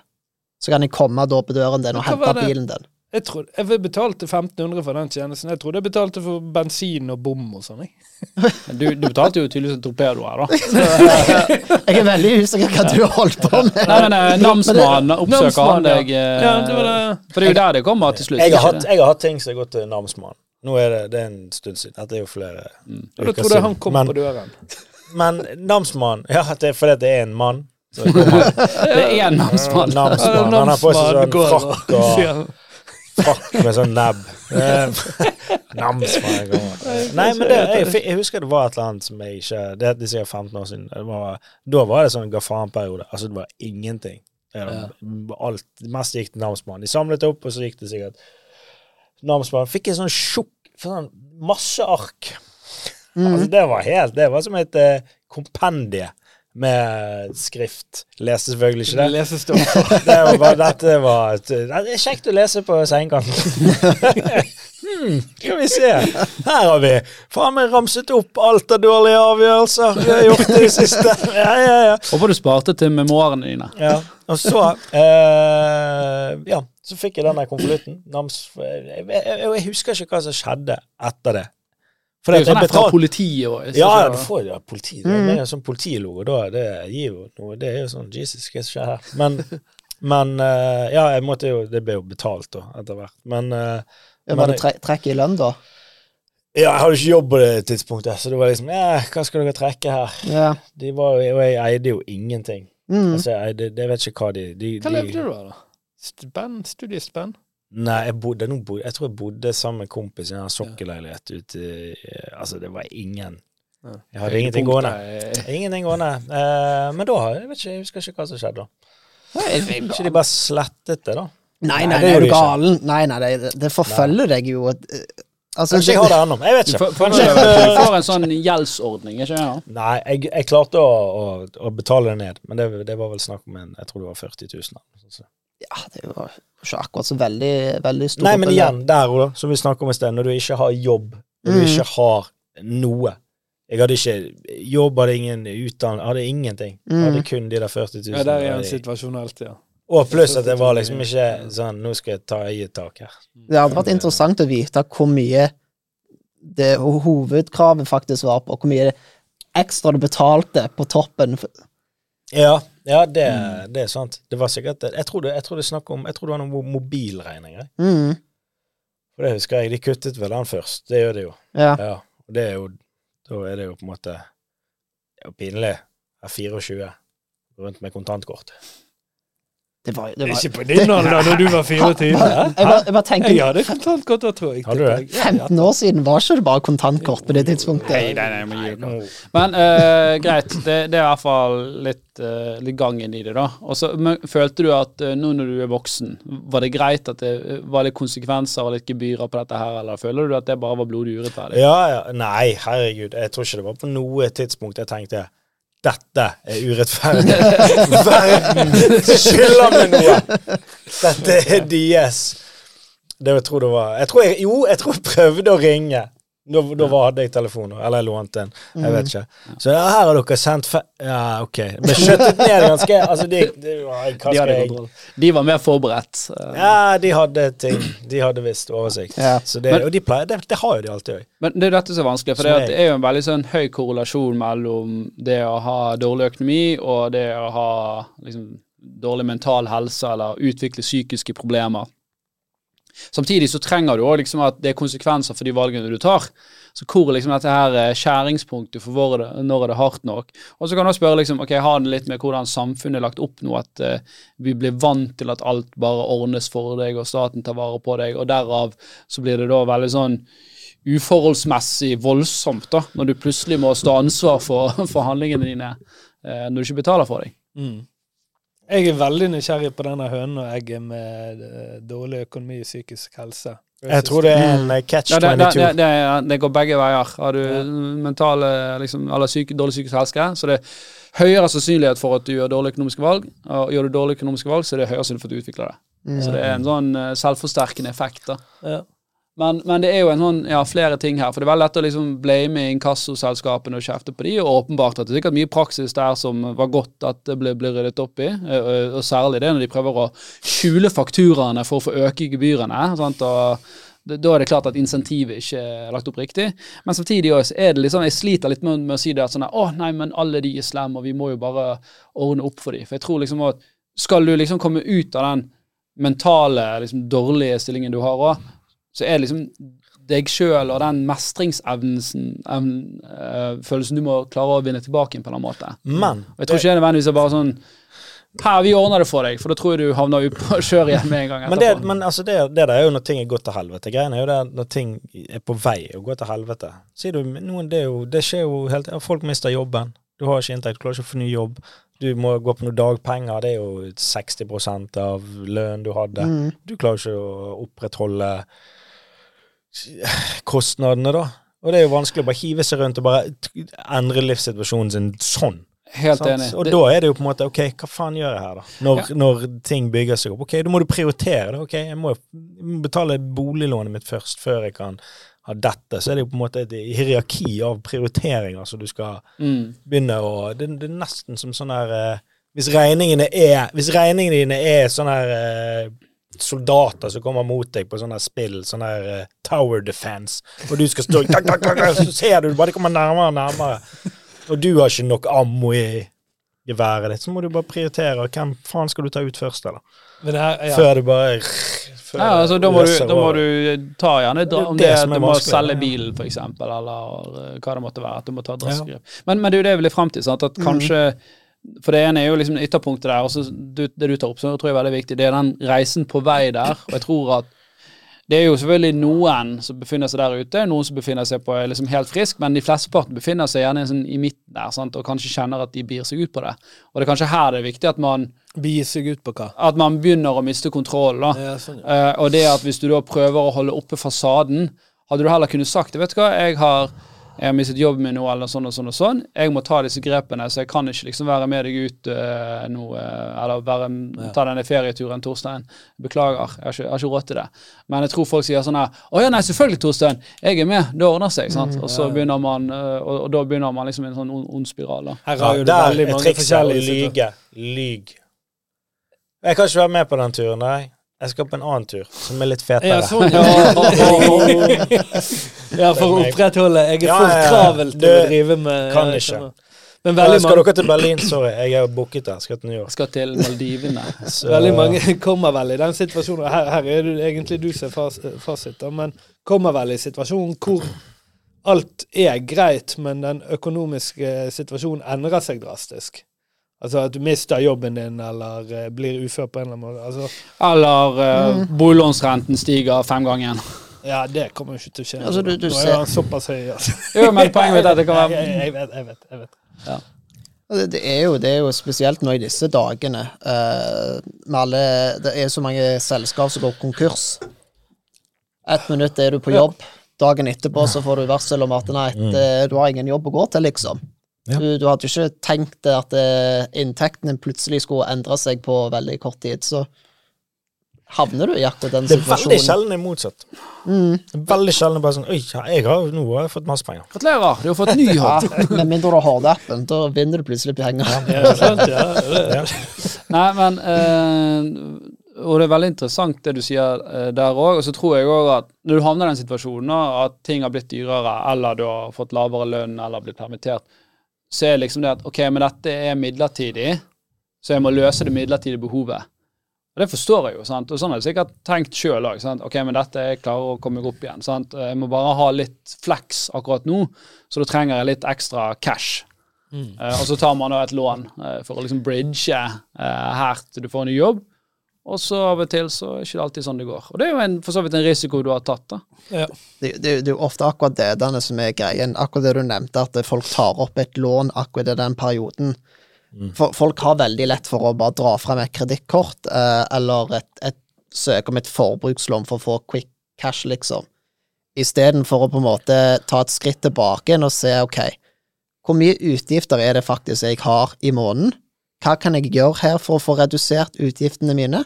så kan de komme da på døren din og hente bilen din. Jeg, trodde, jeg betalte 1500 for den tjenesten. Jeg trodde jeg betalte for bensin og bom og sånn. Du, du betalte jo tydeligvis en torpedo her, da. Jeg er veldig usikker hva du har holdt på med. Nei, men eh, namsmannen oppsøker han Namsmannen, ja. deg eh, Ja, det var det. For det er jo der det kommer til slutt. Jeg har, hatt, jeg har hatt ting som har gått til Namsmannen. Nå er det, det er en stund siden. Dette er jo flere Mm. uker siden. trodde han kom men, på døren. Men namsmann Ja, det er fordi det er en mann. Så det Det er én namsmann. namsmann. Han har på seg sånn frakk og frakk med sånn nebb. Eh, jeg kommer. Nei, men det, jeg, jeg husker det var et eller annet som jeg ikke Det er sikkert 15 år siden. Det var, da var det sånn ga faen-periode. Altså, det var ingenting. Det Alt, mest gikk til namsmannen. De samlet opp, og så gikk det sikkert namsmannen. fikk en sånn tjukk sånn masse ark. Altså, det var helt Det var som et eh, kompendie med skrift. Leste selvfølgelig ikke det. Lesestoff. Det var bare, dette var Det er kjekt å lese på sengekanten. hmm, skal vi se. Her har vi faen meg ramset opp alt av dårlige avgjørelser vi har gjort i det siste. Ja, ja, ja. Håper du sparte til memoarene dine. ja. Og så eh, Ja, Så fikk jeg den der konvolutten. Jeg, jeg, jeg, jeg husker ikke hva som skjedde etter det. For Det er jo sånn fra politiet og Ja, ja, du får jo ja, politi. Det Mm. er en sånn politilogo, da. Det gir jo noe Det er jo sånn Jesus, hva skjer her? Men, men eh, Ja, jeg måtte jo Det ble jo betalt, da, etter hvert. Men eh, Ja, Men Var det tre trekk i lønn, da? Ja, jeg hadde ikke jobb på det tidspunktet, så det var liksom Ja, hva skal dere trekke her? Ja. De var jo Og jeg eide jo ingenting. Mm. Altså, jeg eide Jeg vet ikke hva de, de, Hva levde du av, da? Spenn? Studiespenn? Nei, jeg bodde, bodde, jeg tror jeg bodde sammen med en kompis i en sokkelleilighet ute Altså, det var ingen Jeg hadde ingenting gående. Ingenting gående. Uh, men da Jeg vet ikke, jeg husker ikke hva som skjedde da. Kanskje de bare slettet det, da. Nei, Nei, nei, er du galen? Nei, nei, det, det forfølger deg jo. eh, Altså, Kanskje jeg har det ennå. Jeg vet ikke. får- får du får en sånn gjeldsordning, ikke sant? nei, jeg, jeg klarte å, å, å betale det ned, men det, det var vel snakk om en Jeg tror det var 40 000. Altså. Ja, det var ikke akkurat så veldig, veldig stort. Nei, men igjen, der òg, som vi snakket om i sted, når du ikke har jobb, når du Mm. ikke har noe Jeg hadde ikke jobb, hadde ingen utdannelse, hadde ingenting. Jeg Mm. hadde kun de der 40 000. Ja, der er en Og- alltid, ja. Og pluss at det var liksom ikke sånn Nå skal jeg ta eget tak her. Det hadde vært interessant å vite hvor mye det hovedkravet faktisk var på, og hvor mye ekstra du betalte på toppen. Ja, ja det, Mm. det er sant. Det var sikkert Jeg tror det, jeg tror det, om, jeg tror det var noen mobilregninger. Mm, For det husker jeg. De kuttet vel den først. Det gjør de jo. ja. Ja, og det er jo Da er det jo på en måte Det er jo pinlig. Jeg er 24 rundt med kontantkort. Det var, det var, Ikke på din alder, da du var 24. jeg, bare, jeg bare tenker Jeg hadde kontantkort da, tror jeg. Hadde du det? 15 år siden var ikke det bare kontantkort på det tidspunktet. Nei, nei, nei, men. Men uh, greit, det, det er i hvert fall litt, uh, litt gangen i det, da. Og så men, følte du at uh, nå når du er voksen, var det greit at det var litt konsekvenser og litt gebyrer på dette her, eller føler du at det bare var blodig urettferdig? Ja, ja. Nei, herregud. Jeg tror ikke det var på noe tidspunkt jeg tenkte dette er urettferdig. Verden skylder meg noe! Dette er deres. Det jeg tror det var jeg tror jeg, Jo, jeg tror jeg prøvde å ringe. Da, da var, hadde jeg telefon, eller jeg lånte en. Jeg vet ikke. Så ja, her har dere sendt fe... Ja, OK. Men skjøttet ned ganske Altså, de, de, De hadde kontroll. De var mer forberedt. eh. Ja, de hadde ting. De hadde visst oversikt. Ja. Så det, Men- og de pleier, det, det har jo de alltid òg. Men det er dette som er vanskelig, for det, det er jo en veldig sånn høy korrelasjon mellom det å ha dårlig økonomi og det å ha liksom, dårlig mental helse eller utvikle psykiske problemer. Samtidig så trenger du òg liksom at det er konsekvenser for de valgene du tar. Så hvor er liksom dette her eh, skjæringspunktet for hvor det, når er det hardt nok? Og så kan du spørre liksom, ok, har det litt med hvordan samfunnet er lagt opp nå, at uh, vi blir vant til at alt bare ordnes for deg, og staten tar vare på deg, og derav så blir det da veldig sånn uforholdsmessig voldsomt da, når du plutselig må stå ansvar for, for handlingene dine uh, når du ikke betaler for deg. Mm. Jeg er veldig nysgjerrig på denne hønen og egget med eh, dårlig økonomi og psykisk helse. Jeg tror det er en catch catch Ja, det, det, 22. det, det, det går begge veier. Har du mentale, liksom, eller syke, dårlig psykisk helse, så det er høyere sannsynlighet for at du gjør dårlige økonomiske valg. Og gjør du dårlige økonomiske valg, så er det høyere sannsynlighet for at du utvikler det. Mm. Så det er en sånn eh, selvforsterkende effekt. da. Ja. Men, men det er jo en sånn, ja, flere ting her. For det er veldig lett å liksom blame inkassoselskapene og kjefte på de, og åpenbart at det er sikkert mye praksis der som var godt at det ble, ble ryddet opp i. Og, særlig det når de prøver å skjule fakturaene for å få øke gebyrene. Sant? Og da er det klart at insentivet ikke er lagt opp riktig. Men samtidig også er det liksom, jeg sliter litt med, å si det at sånn å nei, men alle de er slemme, og vi må jo bare ordne opp for dem. For jeg tror liksom at skal du liksom komme ut av den mentale, liksom dårlige stillingen du har òg, så er det liksom deg sjøl og den mestringsevnen evnen, eh, følelsen du må klare å vinne tilbake på en eller annen måte. Men Og jeg tror ikke det nødvendigvis er bare sånn Her, vi ordner det for deg, for da tror jeg du havner ut på kjør igjen med en gang Men, det, etterpå. men altså det, det der er jo når ting er gått til helvete. Greien er jo det når ting er på vei å gå til helvete. Sier du, noen, det, er jo, det skjer jo helt Folk mister jobben. Du har ikke inntekt, du klarer ikke å få ny jobb. Du må gå på noen dagpenger. Det er jo 60% av lønnen du hadde. Mm. Du klarer ikke å opprettholde kostnadene, da. Og det er jo vanskelig å bare hive seg rundt og bare endre livssituasjonen sin sånn. Helt Sant? enig. Og Det- da er det jo på en måte OK, hva faen gjør jeg her, da? Når, når ting bygger seg opp. OK, da må du prioritere det. OK, jeg må betale boliglånet mitt først, før jeg kan ha dette. Så er det jo på en måte et hierarki av prioriteringer som du skal mm. begynne å Det, det er nesten som sånn her eh, Hvis regningene er Hvis regningene dine er sånn her eh, soldater som kommer mot deg på sånne spill, sånn her uh, Tower Defense, og du skal stå tak, tak, tak, Så ser du bare de kommer nærmere og nærmere, og du har ikke nok ammo i geværet ditt, så må du bare prioritere. Hvem faen skal du ta ut først, eller? Her, ja. Før du bare før Ja, altså, da, må du, da må du ta gjerne er om det det, at du må selge bilen, eksempel, eller eh, hva det måtte være. At du må ta drastiske Ja. Men, men det er jo det jeg vil fram til. At kanskje For det ene er jo liksom ytterpunktet der, og du, det du tar opp, tror jeg er veldig viktig, det er den reisen på vei der. Og jeg tror at det er jo selvfølgelig noen som befinner seg der ute, noen som befinner seg på liksom helt frisk, men de flesteparten befinner seg gjerne sånn i midten der, sant? og kanskje kjenner at de bir seg ut på det. Og det er kanskje her det er viktig at man, Begi seg ut på hva? at man begynner å miste kontrollen. da. Ja, sånn, ja. uh, og det at hvis du da prøver å holde oppe fasaden, hadde du heller kunnet sagt vet du hva, jeg har, jeg har mistet jobben min nå, eller sånn og sånn og sånn. Jeg må ta disse grepene, så jeg kan ikke liksom være med deg ut uh, nå, uh, eller være, ta denne ferieturen, Torstein. Beklager, jeg har, ikke, jeg har ikke råd til det. Men jeg tror folk sier sånn her Å ja, nei, selvfølgelig, Torstein. Jeg er med. Det ordner seg. sant? Og så begynner man, uh, og, og da begynner man liksom en sånn ond, ond spiral. da. Her har jo det der veldig er mange trikset å forskjellige lyge. Lyg. Jeg kan ikke være med på den turen, nei. Jeg skal på en annen tur, som er litt fetere. Ja, sånn, ja. ja, for å opprettholde Jeg er for ja, travel til å drive med kan ikke. Men Ja, veldig skal dere til Berlin? Sorry, jeg er booket der. Skal til New York. Skal til Maldivene. Så- veldig mange kommer vel i den situasjonen Her, her er det egentlig du som fas, fasit, men kommer vel i situasjonen hvor alt er greit, men den økonomiske situasjonen endrer seg drastisk. Altså at du mister jobben din, eller eh, blir ufør på en eller annen måte. Altså, Eller uh, boliglånsrenten stiger femgangen. ja, det kommer jo ikke til å skje. Altså, du- du Nå er han såpass høy, altså. Jo, men poenget mitt er at det kan være jeg, jeg vet, jeg vet. jeg vet. Det, det, er jo, det er jo spesielt nå i disse dagene Uh, med alle Det er så mange selskap som går konkurs. Ett minutt er du på jobb, dagen etterpå så får du varsel om at nei, det, du har ingen jobb å gå til, liksom. Ja. Du, du hadde jo ikke tenkt det at inntektene inntekten din plutselig skulle endre seg på veldig kort tid, så havner du i akkurat den situasjonen. Det er veldig sjelden det er motsatt. Det er veldig sjelden bare sånn Oi, jeg har, nå har jeg fått masse penger. Gratulerer, du har fått ny Ja, med mindre du har appen, da vinner du plutselig penger. Ja, sant, ja, det, Ja. Nei, men eh, Og det er veldig interessant det du sier eh, der òg. Og så tror jeg òg at når du havner i den situasjonen at ting har blitt dyrere, eller du har fått lavere lønn eller blitt permittert, så er liksom det at ok, men dette er midlertidig, så jeg må løse det midlertidige behovet. Og det forstår jeg jo. sant? Og sånn har jeg sikkert tenkt sjøl òg. Ok, men dette jeg klarer å komme meg opp igjen. sant? Jeg må bare ha litt flex akkurat nå, så da trenger jeg litt ekstra cash. Eh, og så tar man da et lån uh, for å liksom bridge uh, her til du får en ny jobb. Og så av og til så er det ikke alltid sånn det går. Og det er jo en, for så vidt en risiko du har tatt, da. ja. Det, det, det er jo ofte akkurat det denne som er greien. Akkurat det du nevnte, at folk tar opp et lån akkurat i den perioden. For, folk har veldig lett for å bare dra frem et kredittkort eh, eller et, et søke om et forbrukslån for å få quick cash, liksom. Istedenfor å på en måte ta et skritt tilbake igjen og se ok, hvor mye utgifter er det faktisk jeg har i måneden? Hva kan jeg gjøre her for å få redusert utgiftene mine?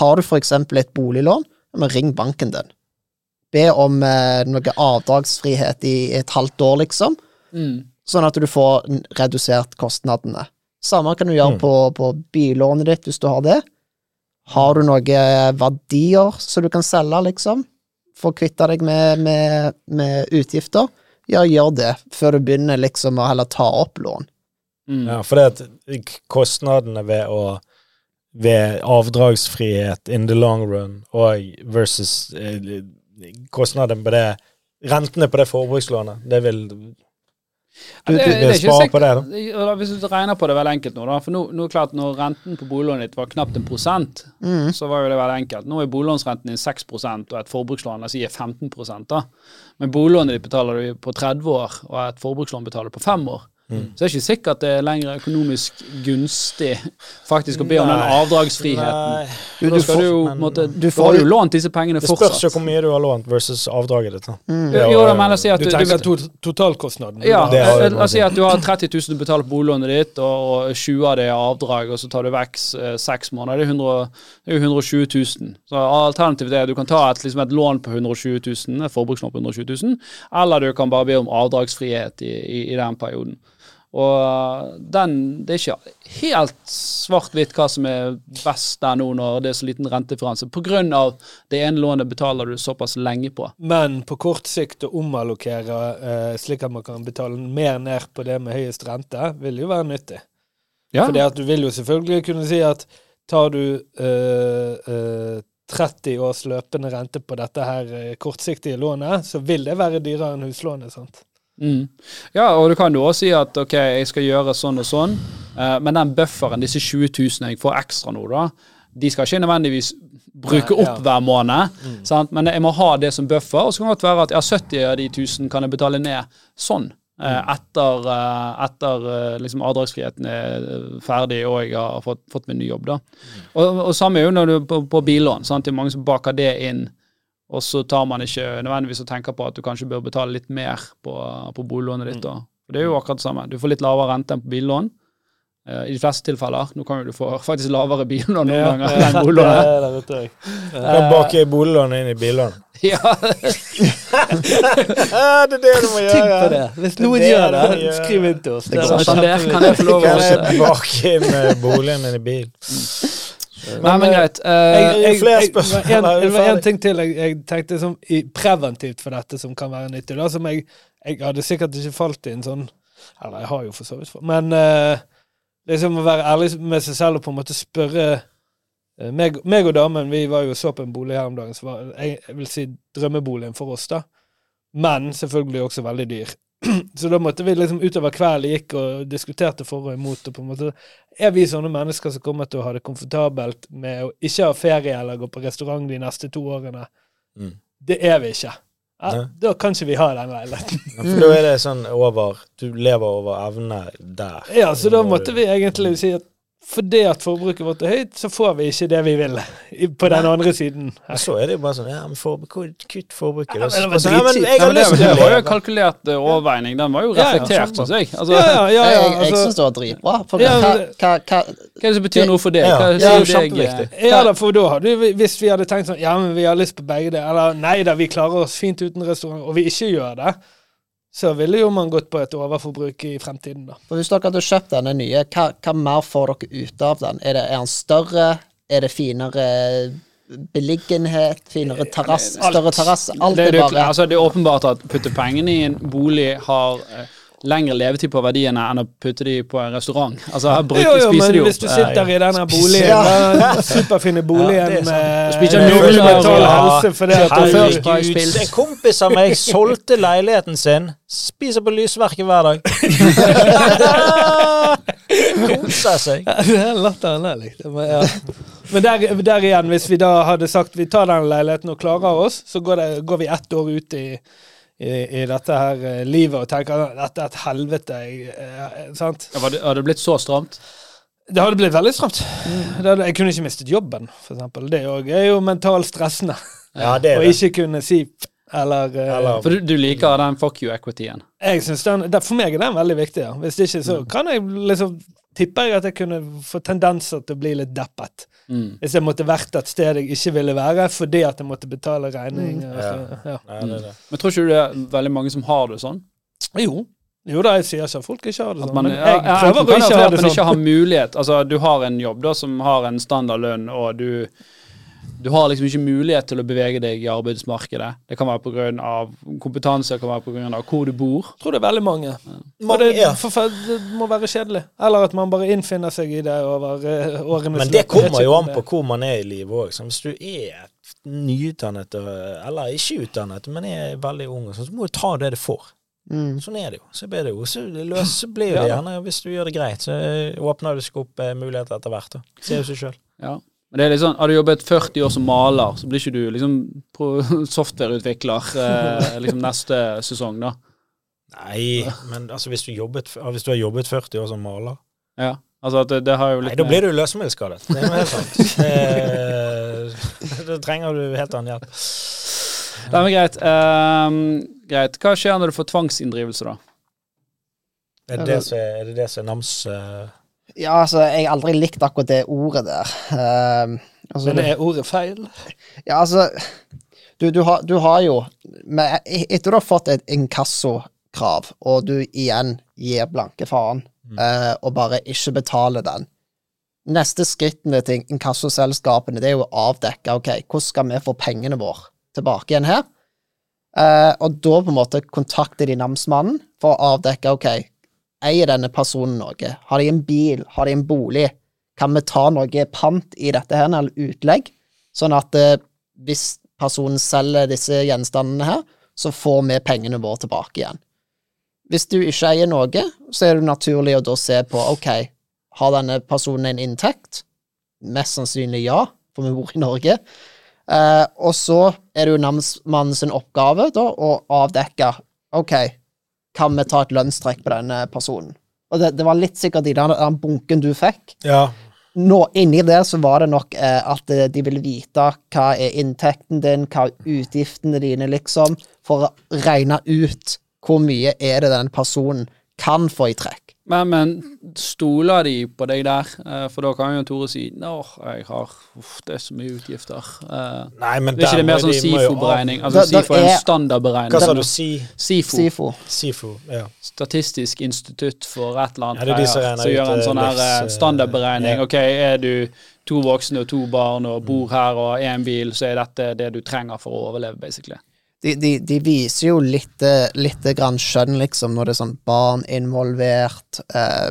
Har du eksempel et boliglån, men ring banken din be om eh, noe avdragsfrihet i et halvt år, liksom, sånn at du får redusert kostnadene. Samme kan du gjøre Mm. på, på billånet ditt, hvis du har det. Har du noen verdier som du kan selge, liksom, for å kvitte deg med, med, med utgifter? Ja, gjør det, før du begynner liksom å heller ta opp lån. Mm. Ja, for det at kostnadene ved å ved avdragsfrihet in the long run og versus eh, kostnaden på det Rentene på det forbrukslånet, det vil du, du, du spare på det, da. da, Hvis du regner på det veldig enkelt nå, da. For nå, nå er det klart når renten på boliglånet ditt var knapt en prosent, Mm. så var jo det veldig enkelt. Nå er boliglånsrenten din 6 og et forbrukslån la oss si er 15 da. Men boliglånet ditt betaler du på 30 år, og et forbrukslån betaler du på 5 år. Mm. Så det er ikke sikkert det er lenger økonomisk gunstig faktisk å be om den avdragsfriheten. Nei, Du, skal du måte, du får jo- lånt disse pengene fortsatt. det spørs jo hvor mye du har lånt versus avdraget ditt. Mm. Det Jo, men la oss si at Du du, tenker to, totalkostnaden? Ja, la oss si at du har 30 000 du betaler på boliglånet ditt, og og 20 av det er avdrag, og så tar du vekk eh, seks måneder. Det er, 100, det er jo 120 000. Så alternativet er at du kan ta et, liksom et lån på 120 000, et forbrukslån på 120 000, eller du kan bare be om avdragsfrihet i, i, i den perioden. Og den Det er ikke helt svart-hvitt hva som er best der nå når det er så liten grunn av det ene lånet betaler du såpass lenge på. Men på kort sikt å omallokere eh, slik at man kan betale mer ned på det med høyest rente, vil jo være nyttig. Ja. Fordi at du vil jo selvfølgelig kunne si at tar du eh, eh, 30 års løpende rente på dette her eh, kortsiktige lånet, så vil det være dyrere enn huslånet. sant? Mm. Ja, og du kan jo også si at ok, jeg skal gjøre sånn og sånn, eh, men den bufferen, disse 20 000 jeg får ekstra nå, da, de skal ikke nødvendigvis bruke Nei, opp ja. hver måned, sant? men jeg må ha det som buffer. Og så kan det godt være at ja, 70 av de 1000 kan jeg betale ned sånn. eh, Etter, eh, etter eh, liksom avdragsfriheten er ferdig og jeg har fått, fått min ny jobb. da. Og, og samme er jo når du på, på billån. sant? Det er mange som baker det inn og så tar man ikke nødvendigvis og tenker på at du kanskje bør betale litt mer på, på boliglånet ditt. Mm. For Det er jo akkurat det samme. Du får litt lavere rente enn på billån. eh, I de fleste tilfeller. Nå kan jo du få faktisk lavere billån noen ganger enn boliglånet. er det, vet jeg. Kan bake boliglånet inn i billån. Ja, Ja, det er det du må gjøre. Tenk på det. Hvis noen Det gjør det det, skriv inn til oss. Det går er kan det, kjempefint. kan det få lov å Kan jeg bake inn eh, boligen min i bil? Nei, men greit. eh, Jeg, jeg, jeg, det var en- du det var en ting til jeg, tenkte som preventivt for dette som kan være nyttig. Da, som jeg, hadde sikkert ikke falt i en sånn Eller jeg har jo for så vidt Men uh, liksom å være ærlig med seg selv og på en måte spørre uh, meg, meg og damen vi var jo så på en bolig her om dagen som var jeg vil si drømmeboligen for oss. da Men selvfølgelig også veldig dyr. Så da måtte vi liksom utover kvelden gikk og diskuterte for og imot. og på en måte Er vi sånne mennesker som kommer til å ha det komfortabelt med å ikke ha ferie eller gå på restaurant de neste to årene? Mm. Det er vi ikke. Ja, Nei. da kan ikke vi ha den leiligheten. Ja, For da er det sånn over Du lever over evne der. Ja, så da måtte vi egentlig si at fordi at forbruket vårt er høyt, så får vi ikke det vi vil på den andre siden. Her. så er det jo bare sånn Ja, men for, kutt forbruket. Ja, men det var ja, men jeg har lyst til det var jo kalkulert eh, overveining. Den var jo Ja, ja, reflektert, syns jeg. Altså, Ja, ja, ja, ja, jeg jeg altså, syns det var dritbra. For Ja, hva, men- hva, hva Hva er det som betyr noe for deg? Ja, Hva det er deg, ja da, for da hadde vi, hvis vi hadde tenkt sånn Ja, men vi har lyst på begge det, eller nei da, vi klarer oss fint uten restaurant, og vi ikke gjør det, så ville jo man gått på et overforbruk i fremtiden, da. For Hvis dere hadde kjøpt denne nye, hva, hva mer får dere ut av den? Er, det, er den større? Er det finere beliggenhet? Finere terrasse? Større terrasse? Alt det, er bare altså, det er åpenbart at putte pengene i en bolig har eh, lengre levetid på verdiene enn å putte de på en restaurant. Altså, her bruker, Jo, jo, spiser men de opp. hvis du sitter i denne Spiser- boligen, den superfine boligen Ja, det er med Spiser og- mental Ja. helse fordi pils. En kompis av meg solgte leiligheten sin, spiser på lysverket hver dag. Koser seg. Det er latteren der, liksom. Men, ja. Men der, der igjen, hvis vi da hadde sagt vi tar den leiligheten og klarer oss, så går, det, går vi ett år ut i, i, i dette her eh, livet og tenker at dette er et helvete. Jeg, eh, sant? Ja, var det- Har det blitt så stramt? Det hadde blitt veldig stramt. Det hadde, jeg kunne ikke mistet jobben, eksempel. Det er jo- mentalt stressende. Ja, det er det. ikke kunne si eller, eh, Eller- For du, du liker den fuck you-equityen. Jeg synes den, det, For meg er den veldig viktig. Ja. Hvis ikke, så kan jeg liksom Tipper jeg at jeg kunne få tendenser til å bli litt deppet. Mm. Hvis jeg måtte vært et sted jeg ikke ville være fordi at jeg måtte betale regninger. Ja. så, ja. Ja, det det. Men tror ikke du det er veldig mange som har det sånn? Jo. jo da, jeg sier ikke at folk ikke har det At sånn, man, men ja, jeg ja, prøver å det ikke ha at det man ikke sånn. har mulighet. Altså, du har en jobb da som har en standardlønn, og du du har liksom ikke mulighet til å bevege deg i arbeidsmarkedet. Det kan være pga. kompetanse, det kan være pga. hvor du bor. Jeg tror det er veldig mange. Ja. Mange, det, ja. for, det må være kjedelig. Eller at man bare innfinner seg i det over uh, årenes Men det kommer jo an på hvor man er i livet òg. Hvis du er nyutdannet, eller ikke utdannet, men er veldig ung, sånn, så må du ta det du får. mm. Sånn er det jo. Så blir det jo så løs, så blir det Ja. gjerne, hvis du gjør det greit, så åpner det seg opp eh, muligheter etter hvert. Ser jo seg sjøl. Ja. Men det er sånn, Har du jobbet 40 år som maler, så blir ikke du liksom softwareutvikler eh, liksom neste sesong, da. Nei, men altså hvis du, jobbet, hvis du har jobbet 40 år som maler Ja, altså det, det har jo litt Nei, da blir du løsemiddelskadet. Det er jo helt sant. Det- Da trenger du helt annen hjelp. Det er greit. Um, greit. Hva skjer når du får tvangsinndrivelse, da? Er det det som er, er, det det som er nams... eh, Ja, altså, jeg har aldri likt akkurat det ordet der. Ehm, altså, Men er ordet feil? Ja, altså Du, du, har, du har jo med, Etter du har fått et krav, og du igjen gir blanke faen, uh, og bare ikke betaler den. Neste skrittene til inkassoselskapene det er jo å avdekke ok, hvordan skal vi få pengene våre tilbake igjen her. Uh, og da på en måte kontakter de namsmannen for å avdekke ok, eier denne personen noe? Har de en bil? Har de en bolig? Kan vi ta noe pant i dette her, eller utlegg, sånn at eh, hvis personen selger disse gjenstandene her, så får vi pengene våre tilbake igjen. Hvis du ikke eier noe, så er det naturlig å da se på ok, har denne personen en inntekt? Mest sannsynlig ja, for vi bor i Norge. Eh, og så er det jo namsmannens oppgave da å avdekke ok, kan vi ta et lønnstrekk på denne personen? Og det, det var litt sikkert i den, den bunken du fikk. Ja. Nå, inni det så var det nok eh, at eh, de ville vite hva er inntekten din, hva er utgiftene dine, liksom, for å regne ut hvor mye er det den personen kan få i trekk. Men, men stoler de på deg der? Eh, For da kan jo Tore si Nå, jeg har Uff, det er så mye utgifter. Eh, Nei, men Det er ikke det mer sånn SIFO-beregning? Altså der SIFO er en er- standardberegning. Hva sa du? Si SIFO, SIFO. SIFO Ja. Statistisk institutt for et eller annet Ja, det er de som regner gjør en eh, sånn her standardberegning. ja. Ok, er du to voksne og to barn og bor her og har én bil, så er dette det du trenger for å overleve, basically. De, de, de viser jo litt, eh, litt grann skjønn, liksom, når det er sånn barn involvert. Eh,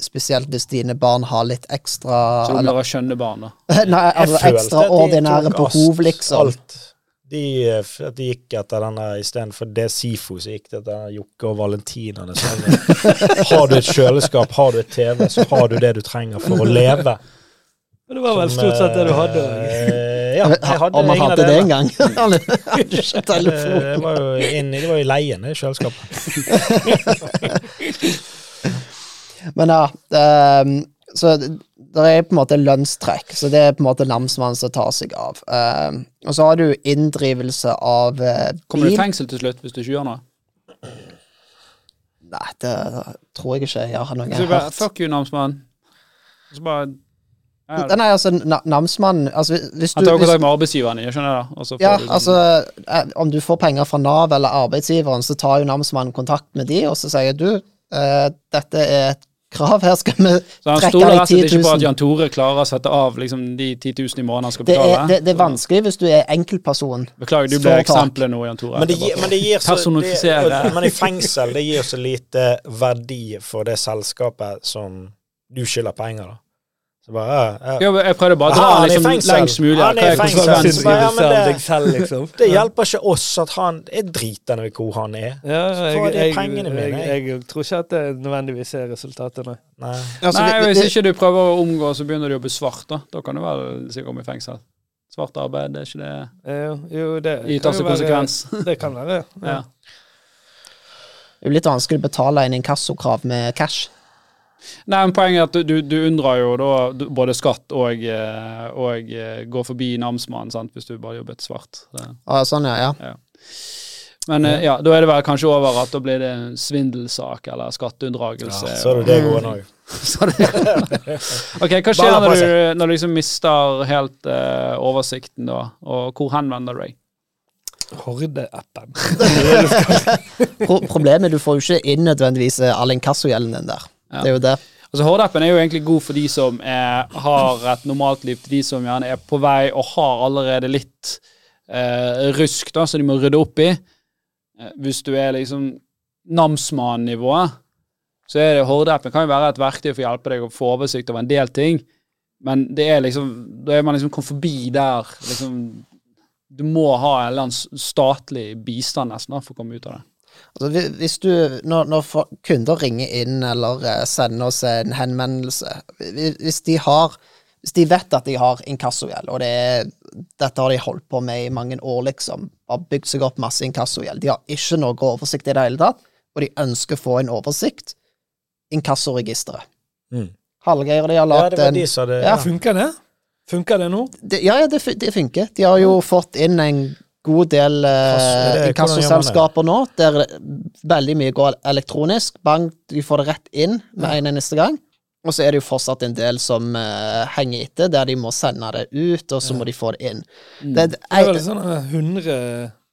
spesielt hvis dine barn har litt ekstra Så du eller, blir skjønne barn. Nei, altså de ekstraordinære behov, liksom. Alt. De, eh, at de gikk etter denne istedenfor det Sifo, så gikk det etter Jokke og Valentina. Sånn. Har du et kjøleskap, har du et TV, så har du det du trenger for å leve. Men det var vel Som, stort sett det du hadde. Ja, jeg hadde Om man hadde det en gang. Han hadde ikke Eh, telefon. Det var jo inn, det var i leien, det kjøleskapet. Men ja, um, så det er på en måte lønnstrekk, så det er på en måte namsmannen som tar seg av. Um, og så har du inndrivelse av eh, Kommer du i fengsel til slutt hvis du ikke gjør noe? Nei, det tror jeg ikke jeg har noe Så jeg har hørt. Fuck you, namsmann. Så bare ja, Nei, altså, na namsmannen altså, hvis Han tar kontakt med arbeidsgiveren din, skjønner jeg. Da, Ja, du sånn- altså eh, Om du får penger fra Nav eller arbeidsgiveren, så tar jo namsmannen kontakt med de, og så sier du eh, dette er et krav, her skal vi Så han trekke stoler deg rett og slett 10 ikke på at Jan Tore klarer å sette av liksom, de 10 000 i måneden han skal Det er, det, det er vanskelig hvis du er enkeltperson. Beklager, du ble eksempelet nå, Jan Tore. Men det, gir, men det gir så det, Men i fengsel, det gir så lite verdi for det selskapet som du skylder penger, da. Så bare ja, ja. Ja, men jeg prøvde bare å dra han liksom, lengst mulig. Han er i er fengsel. bare, ja, det- selv, liksom. Det hjelper ikke oss at han er dritende i hvor han er. Ja, Så jeg, får de pengene mine, jeg, jeg. jeg, tror ikke at det nødvendigvis er resultatet, nei. Nei. Altså, Nei, vi- hvis ikke du prøver å omgå, så begynner du å jobbe svart, da. Da kan du vel sikkert komme i fengsel. Svart arbeid, det er ikke det Jo, jo det kan ytterste jo være- konsekvens. Det kan være. Ja. Det er jo litt vanskelig å betale inn inkassokrav med cash. Nei, men Poenget er at du, du unndrar jo da både skatt og, eh, og eh, går forbi namsmannen, hvis du bare jobbet svart. Det. Ah, sånn, ja. ja. Men eh, ja, da er det vel kanskje over at da blir det en svindelsak eller skatteunndragelse. Ja, så er det det gående òg. Ok, Hva skjer når du, når du liksom mister helt uh, oversikten, da? Og hvor henvender du deg? Horde-appen. Pro problemet er du får jo ikke inn nødvendigvis all inkassogjelden din der. Ja. Det er jo det. Altså Horde-appen er jo egentlig god for de som er, har et normalt liv, til de som gjerne er på vei og har allerede litt eh, rusk da, som de må rydde opp i. Eh, hvis du er liksom namsmann-nivået, så er det Horde-appen kan jo være et verktøy for å hjelpe deg å få oversikt over en del ting, men det er liksom, da er man liksom kommet forbi der liksom, Du må ha en eller annen statlig bistand nesten da, for å komme ut av det. Altså, hvis du, når, når kunder ringer inn eller eh, sender oss en henvendelse Hvis de har hvis de vet at de har inkassogjeld, og det er, dette har de holdt på med i mange år, liksom, har bygd seg opp masse inkassogjeld, de har ikke noe oversikt i det hele tatt, og de ønsker å få en oversikt, inkassoregisteret. Mm. Hallgeir, de har Ja, lagt det var de som hadde Ja. Funker det? Funker det nå? det, Ja, ja, det, det funker. De har jo fått inn en god del eh, inkassoselskaper nå, der veldig mye går elektronisk. Bank, de får det rett inn med en eneste gang. Og så er det jo fortsatt en del som uh, henger etter, der de må sende det ut, og så må de få det inn. Det, det, Det er vel sånn 100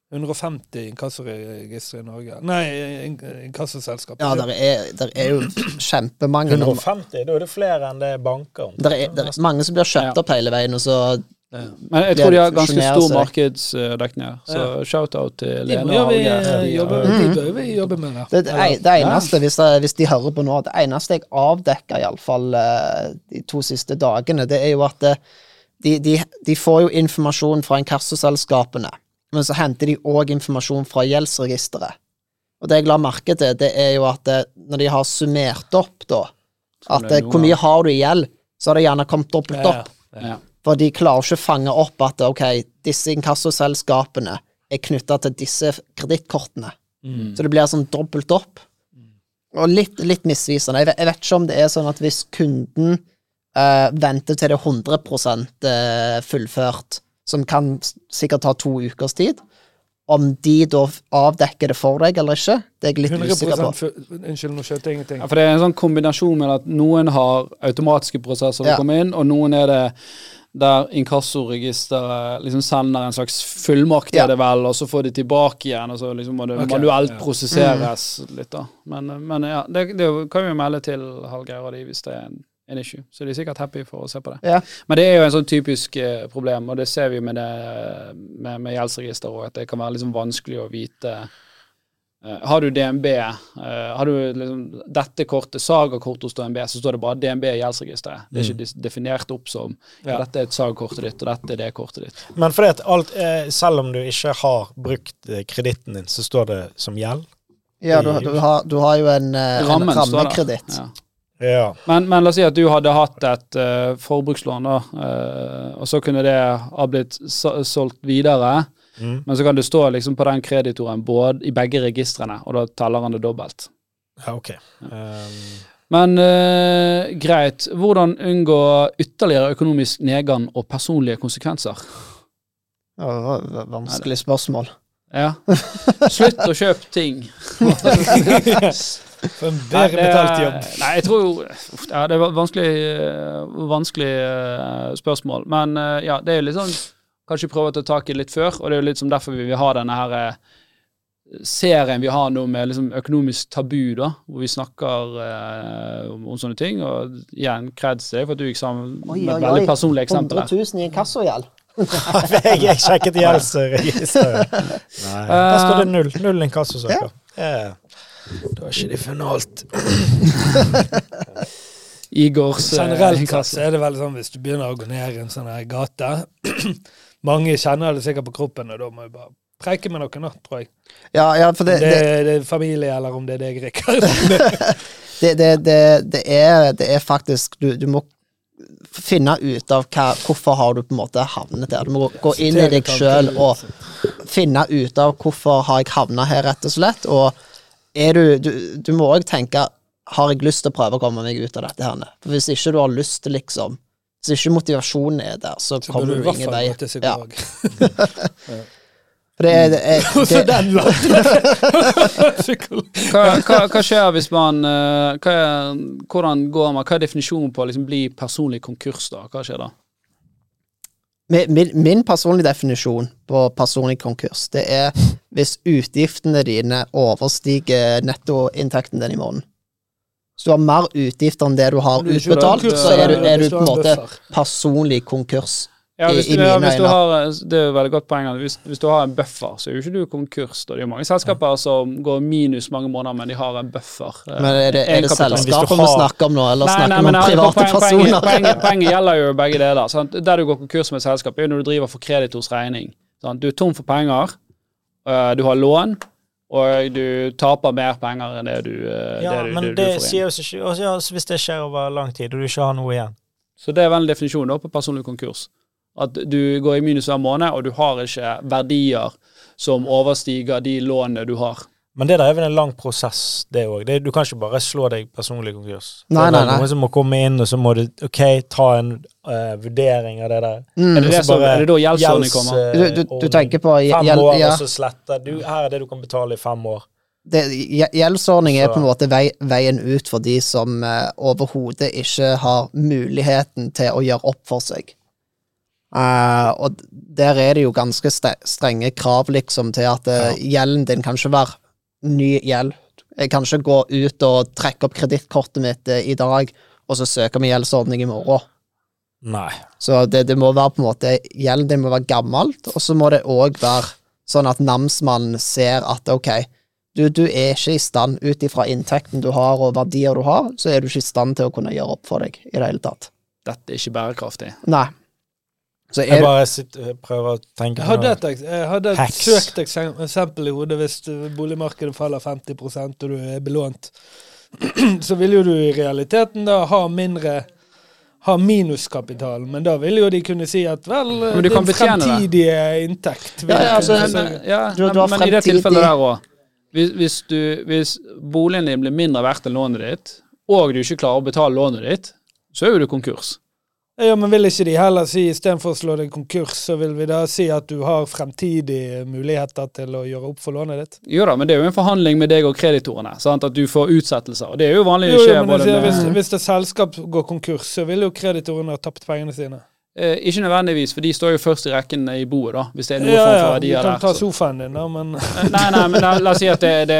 150 inkassoregistre i Norge. Nei, inkassoselskaper. inkassoselskap. Ja, der er, der er jo kjempemange. 150, da er det flere enn det er banker. Der er, der er mange som blir kjøpt opp hele veien, og så Men jeg tror de har ganske stor seg. markedsdekning her, så shout-out til Lene og Alger. Eh, De bør jobbe med det. Det, det, eneste, hvis, jeg, hvis de hører på nå, det eneste jeg avdekka iallfall uh, de to siste dagene, det er jo at eh, de, de, de får jo informasjon fra inkassoselskapene, men så henter de òg informasjon fra gjeldsregisteret. Og det jeg la merke til, det er jo at eh, når de har summert opp, da, at eh, hvor mye har du i gjeld, så har det gjerne kommet dobbelt Ja, opp. Ja. For de klarer ikke å fange opp at ok, disse inkassoselskapene er knytta til disse kredittkortene. Mm. Så det blir sånn dobbelt opp. Og litt, litt misvisende. Jeg vet, jeg vet ikke om det er sånn at hvis kunden uh, venter til det er 100 eh, fullført, som kan sikkert ta to ukers tid, om de da avdekker det for deg eller ikke, det er jeg litt usikker på. Unnskyld, nå skjønte jeg ingenting. Ja, for det er en sånn kombinasjon med at noen har automatiske prosesser som Ja. kommer inn, og noen er det der inkassoregisteret liksom sender en slags fullmakt, Ja. er det vel, og så får de tilbake igjen, og så liksom må det okay. manuelt ja. prosesseres litt, da. Men, men ja, det, det kan vi jo melde til Hallgeir og de hvis det er en, en issue. Så de er sikkert happy for å se på det. Ja. Men det er jo en sånn typisk eh, problem, og det ser vi med, det, med, med gjeldsregister òg, at det kan være liksom vanskelig å vite Har du DNB, eh, har du liksom dette kortet, Saga-kort hos DNB, så står det bare DNB i gjeldsregisteret. Det er ikke definert opp som ja, Ja. dette er et Saga-kortet ditt, og dette er det kortet ditt. Men fordi at alt, eh, selv om du ikke har brukt eh, kreditten din, så står det som gjeld? Ja, du, du, har, du har jo en, eh, en Rammen der. rammekreditt. Ja. Ja. Men, men la oss si at du hadde hatt et uh, forbrukslån, da, uh, og så kunne det ha blitt solgt videre. Mm. Men så kan det stå liksom på den kreditoren både i begge registrene, og da teller han det dobbelt. ja, ok. Um, Men uh, greit. Hvordan unngå ytterligere økonomisk nedgang og personlige konsekvenser? Ja, det var et Vanskelig spørsmål. Ja. Slutt å kjøpe ting. For en bedre betalt jobb. Nei, jeg tror jo uff, ja, Det er vanskelig, eh, vanskelig eh, spørsmål. Men ja, det er jo litt sånn Kanskje prøve å ta tak i litt før, og det er jo litt som derfor vi vil ha denne her eh, serien vi har nå med liksom økonomisk tabu, da, hvor vi snakker eh, om, om sånne ting. Og igjen, kreds deg for at du gikk sammen Oi, med oi, et veldig oi. personlig 100 eksempel. 100 000 i inkassogjeld. jeg, jeg sjekket gjeldsregisteret. Nei. Der står det null. Null inkassosaker. Ja. Da har ikke de funnet alt. Igors eh, Generelt sett er det vel sånn hvis du begynner å gå ned i en sånn her gate Mange kjenner det sikkert på kroppen, og da må jeg bare preike med noen, da, tror jeg. Ja, ja, for Om det, det, det, det er familie, eller om det er deg, Rikard. det, det, det, det, er, det er faktisk du, du må finne ut av hva, hvorfor har du på en måte havnet der. Du må gå inn i deg sjøl og finne ut av hvorfor har jeg havna her, rett og slett. Og du, du, du må òg tenke har jeg lyst til å prøve å komme meg ut av dette her? For hvis ikke du har lyst til, liksom Hvis ikke motivasjonen er der, så, Så kommer du ingen vei. Ja, psykolog. for det, er- det, er- det, den latteren! Hva, hva, hva skjer hvis man eh, hva er, Hvordan går man Hva er definisjonen på å liksom bli personlig konkurs, da? Hva skjer da? Min, min, min personlige definisjon på personlig konkurs, det er hvis utgiftene dine overstiger nettoinntekten din i måneden. Hvis du har mer utgifter enn det du har du utbetalt, konkurs, så er du, er du på en måte personlig konkurs. Ja, I- hvis i du, ja, hvis du har, det er jo veldig godt poeng. Hvis, hvis du har en buffer, så er jo ikke du konkurs. Da. Det er jo mange selskaper som går minus mange måneder, men de har en buffer. eh, Men er det, er det selskapet Hvis vi snakker om nå, eller Nei, snakker vi om private poeng- personer? poenget, poenget gjelder jo begge deler. Sant? Der du går konkurs med et selskap, er jo når du driver for kreditors regning. Sant? Du er tom for penger, øh, du har lån, og du taper mer penger enn det du, øh, Ja, det du, men det du det får inn. sier også, altså, Hvis det skjer over lang tid, og du ikke har noe igjen Så det er vel en definisjon da på personlig konkurs. At du går i minus hver måned, og du har ikke verdier som overstiger de lånene du har. Men det der er vel en lang prosess, det òg. Du kan ikke bare slå deg personlig konkurs. Nei, nei, nei. noen som må komme inn, og så må du ok, ta en uh, vurdering av det der. Mm. Er det, det som, er det da gjeldsordning kommer? eh, Du, du, du tenker på gjeld... Fem år, ja, og så sletter du. Her er det du kan betale i fem år. Gjeldsordning er på en måte vei, veien ut for de som uh, overhodet ikke har muligheten til å gjøre opp for seg. Uh, og der er det jo ganske strenge krav, liksom, til at uh, gjelden din kan ikke være ny gjeld. Jeg kan ikke gå ut og trekke opp kredittkortet mitt eh, i dag, og så søke om gjeldsordning i morgen. Nei. Så det, det må være på en måte Gjelden din må være gammelt, og så må det òg være sånn at namsmannen ser at ok, du, du er ikke i stand, ut ifra inntekten du har og verdier du har, så er du ikke i stand til å kunne gjøre opp for deg i det hele tatt. Dette er ikke bærekraftig. Nei. Så Jeg er bare sitter, prøver å tenke Jeg hadde et, jeg hadde et søkt eksempel i hodet hvis eh, boligmarkedet faller 50% og du er belånt. Så vil jo du i realiteten da ha mindre ha minuskapital, men da vil jo de kunne si at vel, din fremtidige det. inntekt vil Ja, ja, altså, kunne- Men, ja, Du- du har men i det tilfellet der òg hvis, hvis, du- hvis boligen din blir mindre verdt enn lånet ditt, og du ikke klarer å betale lånet ditt, så er jo du konkurs. Ja, men vil ikke de heller si istedenfor å slå deg konkurs, så vil vi da si at du har fremtidige muligheter til å gjøre opp for lånet ditt? Jo da, men det er jo en forhandling med deg og kreditorene. Sant? At du får utsettelser. Og det er jo vanlig å skje. jo, men med hvis, hvis et selskap går konkurs, så vil jo kreditorene ha tapt pengene sine. Eh, Ikke nødvendigvis, for de står jo først i rekken i boet, da. Hvis det er noe Ja, form ja, for du verdier kan ta sofaen din, da, men Nei, nei, men la, la oss si at det, det,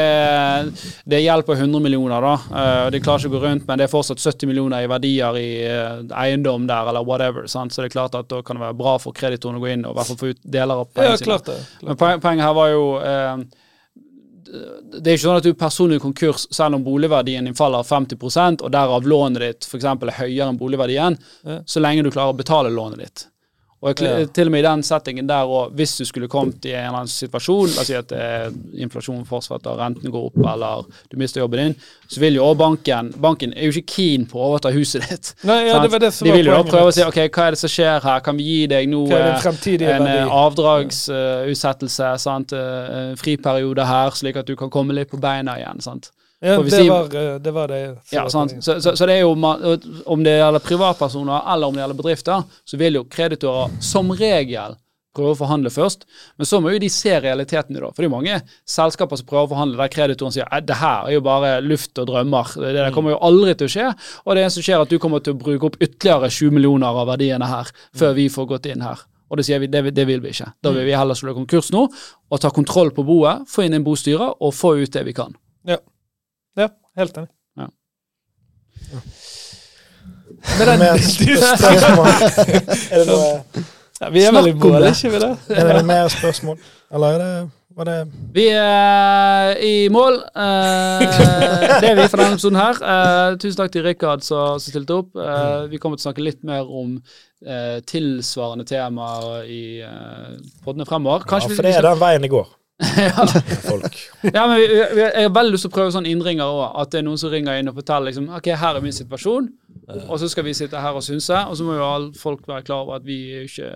det er på 100 millioner, da. Eh, og De klarer ikke å gå rundt, men det er fortsatt 70 millioner i verdier i eh, eiendom der, eller whatever. Sant? Så det er klart at da kan det være bra for kreditoren å gå inn og i hvert fall få ut deler av Ja, sine. klart det. Men poen- poenget her var jo eh, Det er ikke sånn at du er personlig konkurs selv om boligverdien din faller 50 og derav lånet ditt f.eks. er høyere enn boligverdien, så lenge du klarer å betale lånet ditt. Og Ja. til og med i den settingen der, òg, hvis du skulle kommet i en eller annen situasjon, la oss si at eh, inflasjonen fortsetter, renten går opp, eller du mister jobben din, så vil jo også banken Banken er jo ikke keen på å overta huset ditt. Nei, ja, det var det som De var vil jo da prøve å si ok, hva er det som skjer her, kan vi gi deg nå en eh, avdragsutsettelse, uh, uh, friperiode her, slik at du kan komme litt på beina igjen, sant. Ja, det si- var, eh, det var det. som Ja, sant? Så, så, så det er jo, om det gjelder privatpersoner eller om det gjelder bedrifter, så vil jo kreditorer som regel prøve å forhandle først, men så må jo de se realiteten i det. For det er mange selskaper som prøver å forhandle der kreditoren sier at det her er jo bare luft og drømmer, det, det kommer jo aldri til å skje, og det som skjer er at du kommer til å bruke opp ytterligere 20 millioner av verdiene her, før vi får gått inn her. Og det sier vi, det, det vil vi ikke. Da vil vi heller slå konkurs nå, og ta kontroll på boet, få inn en bostyrer og få ut det vi kan. Ja, helt enig. Ja. Med den Mer spørsmål? Er det noe ja, Vi er veldig mål, det. ikke vi det? Er det mer spørsmål? Eller er det, det Vi er i mål. Eh, det er vi for denne episoden her. Eh, tusen takk til Rikard som stilte opp. Eh, vi kommer til å snakke litt mer om eh, tilsvarende temaer i poddene fremover. Kanskje vi- for det er den veien det går. Ja. Ja, men Jeg har veldig lyst til å prøve sånn innringer òg. At det er noen som ringer inn og forteller liksom, ok, her er min situasjon. Og så skal vi sitte her og synse. Og så må jo alle folk være klar over at vi er ikke,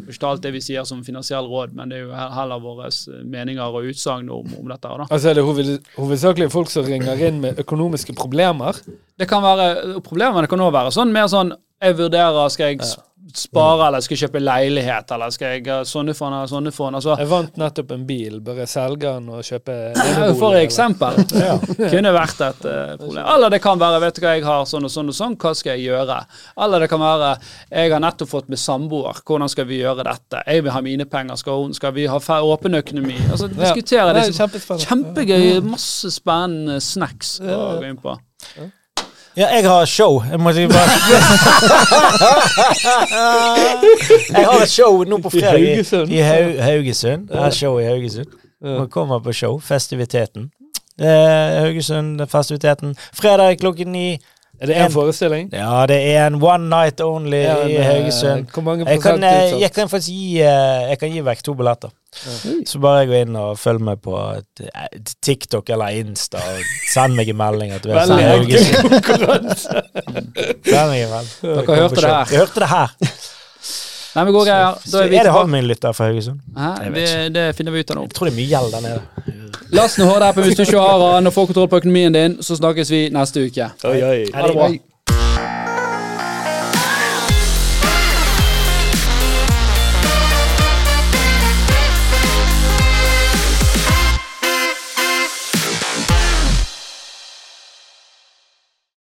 har ikke alt det vi sier som finansiell råd, men det er jo heller våre meninger og utsagn om, om dette. da. Altså er det hoved, hovedsakelig folk som ringer inn med økonomiske problemer. Det kan være problemer, det kan også være sånn mer sånn Jeg vurderer skal jeg ja. spare, eller skal jeg kjøpe leilighet, eller skal jeg ha sånne fond eller sånne fond. Altså, Jeg vant nettopp en bil. Bør jeg selge den og kjøpe for eksempel. eksempel. Kunne vært et uh, problem. Eller det kan være vet du hva, jeg har sånn og sånn og sånn, hva skal jeg gjøre? Eller det kan være jeg har nettopp fått med samboer, hvordan skal vi gjøre dette? Jeg vil ha mine penger, skal, hun, skal vi ha åpen økonomi? Altså diskutere ja. disse. Kjempegøy, masse spennende snacks å gå inn på. Ja, jeg har show. Jeg må bare Jeg har et show nå på fredag i, Haugesund. i Haugesund. Jeg har show i Haugesund. Man kommer på show. Festiviteten. Eh, Haugesund, festiviteten. Fredag klokken ni. Er det én forestilling? Ja, det er en one night only Ja, i Haugesund. Hvor mange Jeg kan, eh, jeg kan faktisk gi eh, Jeg kan gi vekk to billetter. Så bare gå inn og følg meg på TikTok eller Insta. Og send meg en melding at du er Veldig enkel konkurranse. Send meg en melding. Dere hørte det her. Jeg hørte det her. Nei, men gode greier. Så Da er vi er det. Holmen-lytter fra Haugesund? Det, det finner vi ut av nå. Jeg tror det er mye gjeld der nede. Last ned HD-appen hvis du ikke har den og får kontroll på økonomien din, så snakkes vi neste uke. Oi, oi. Ha det bra.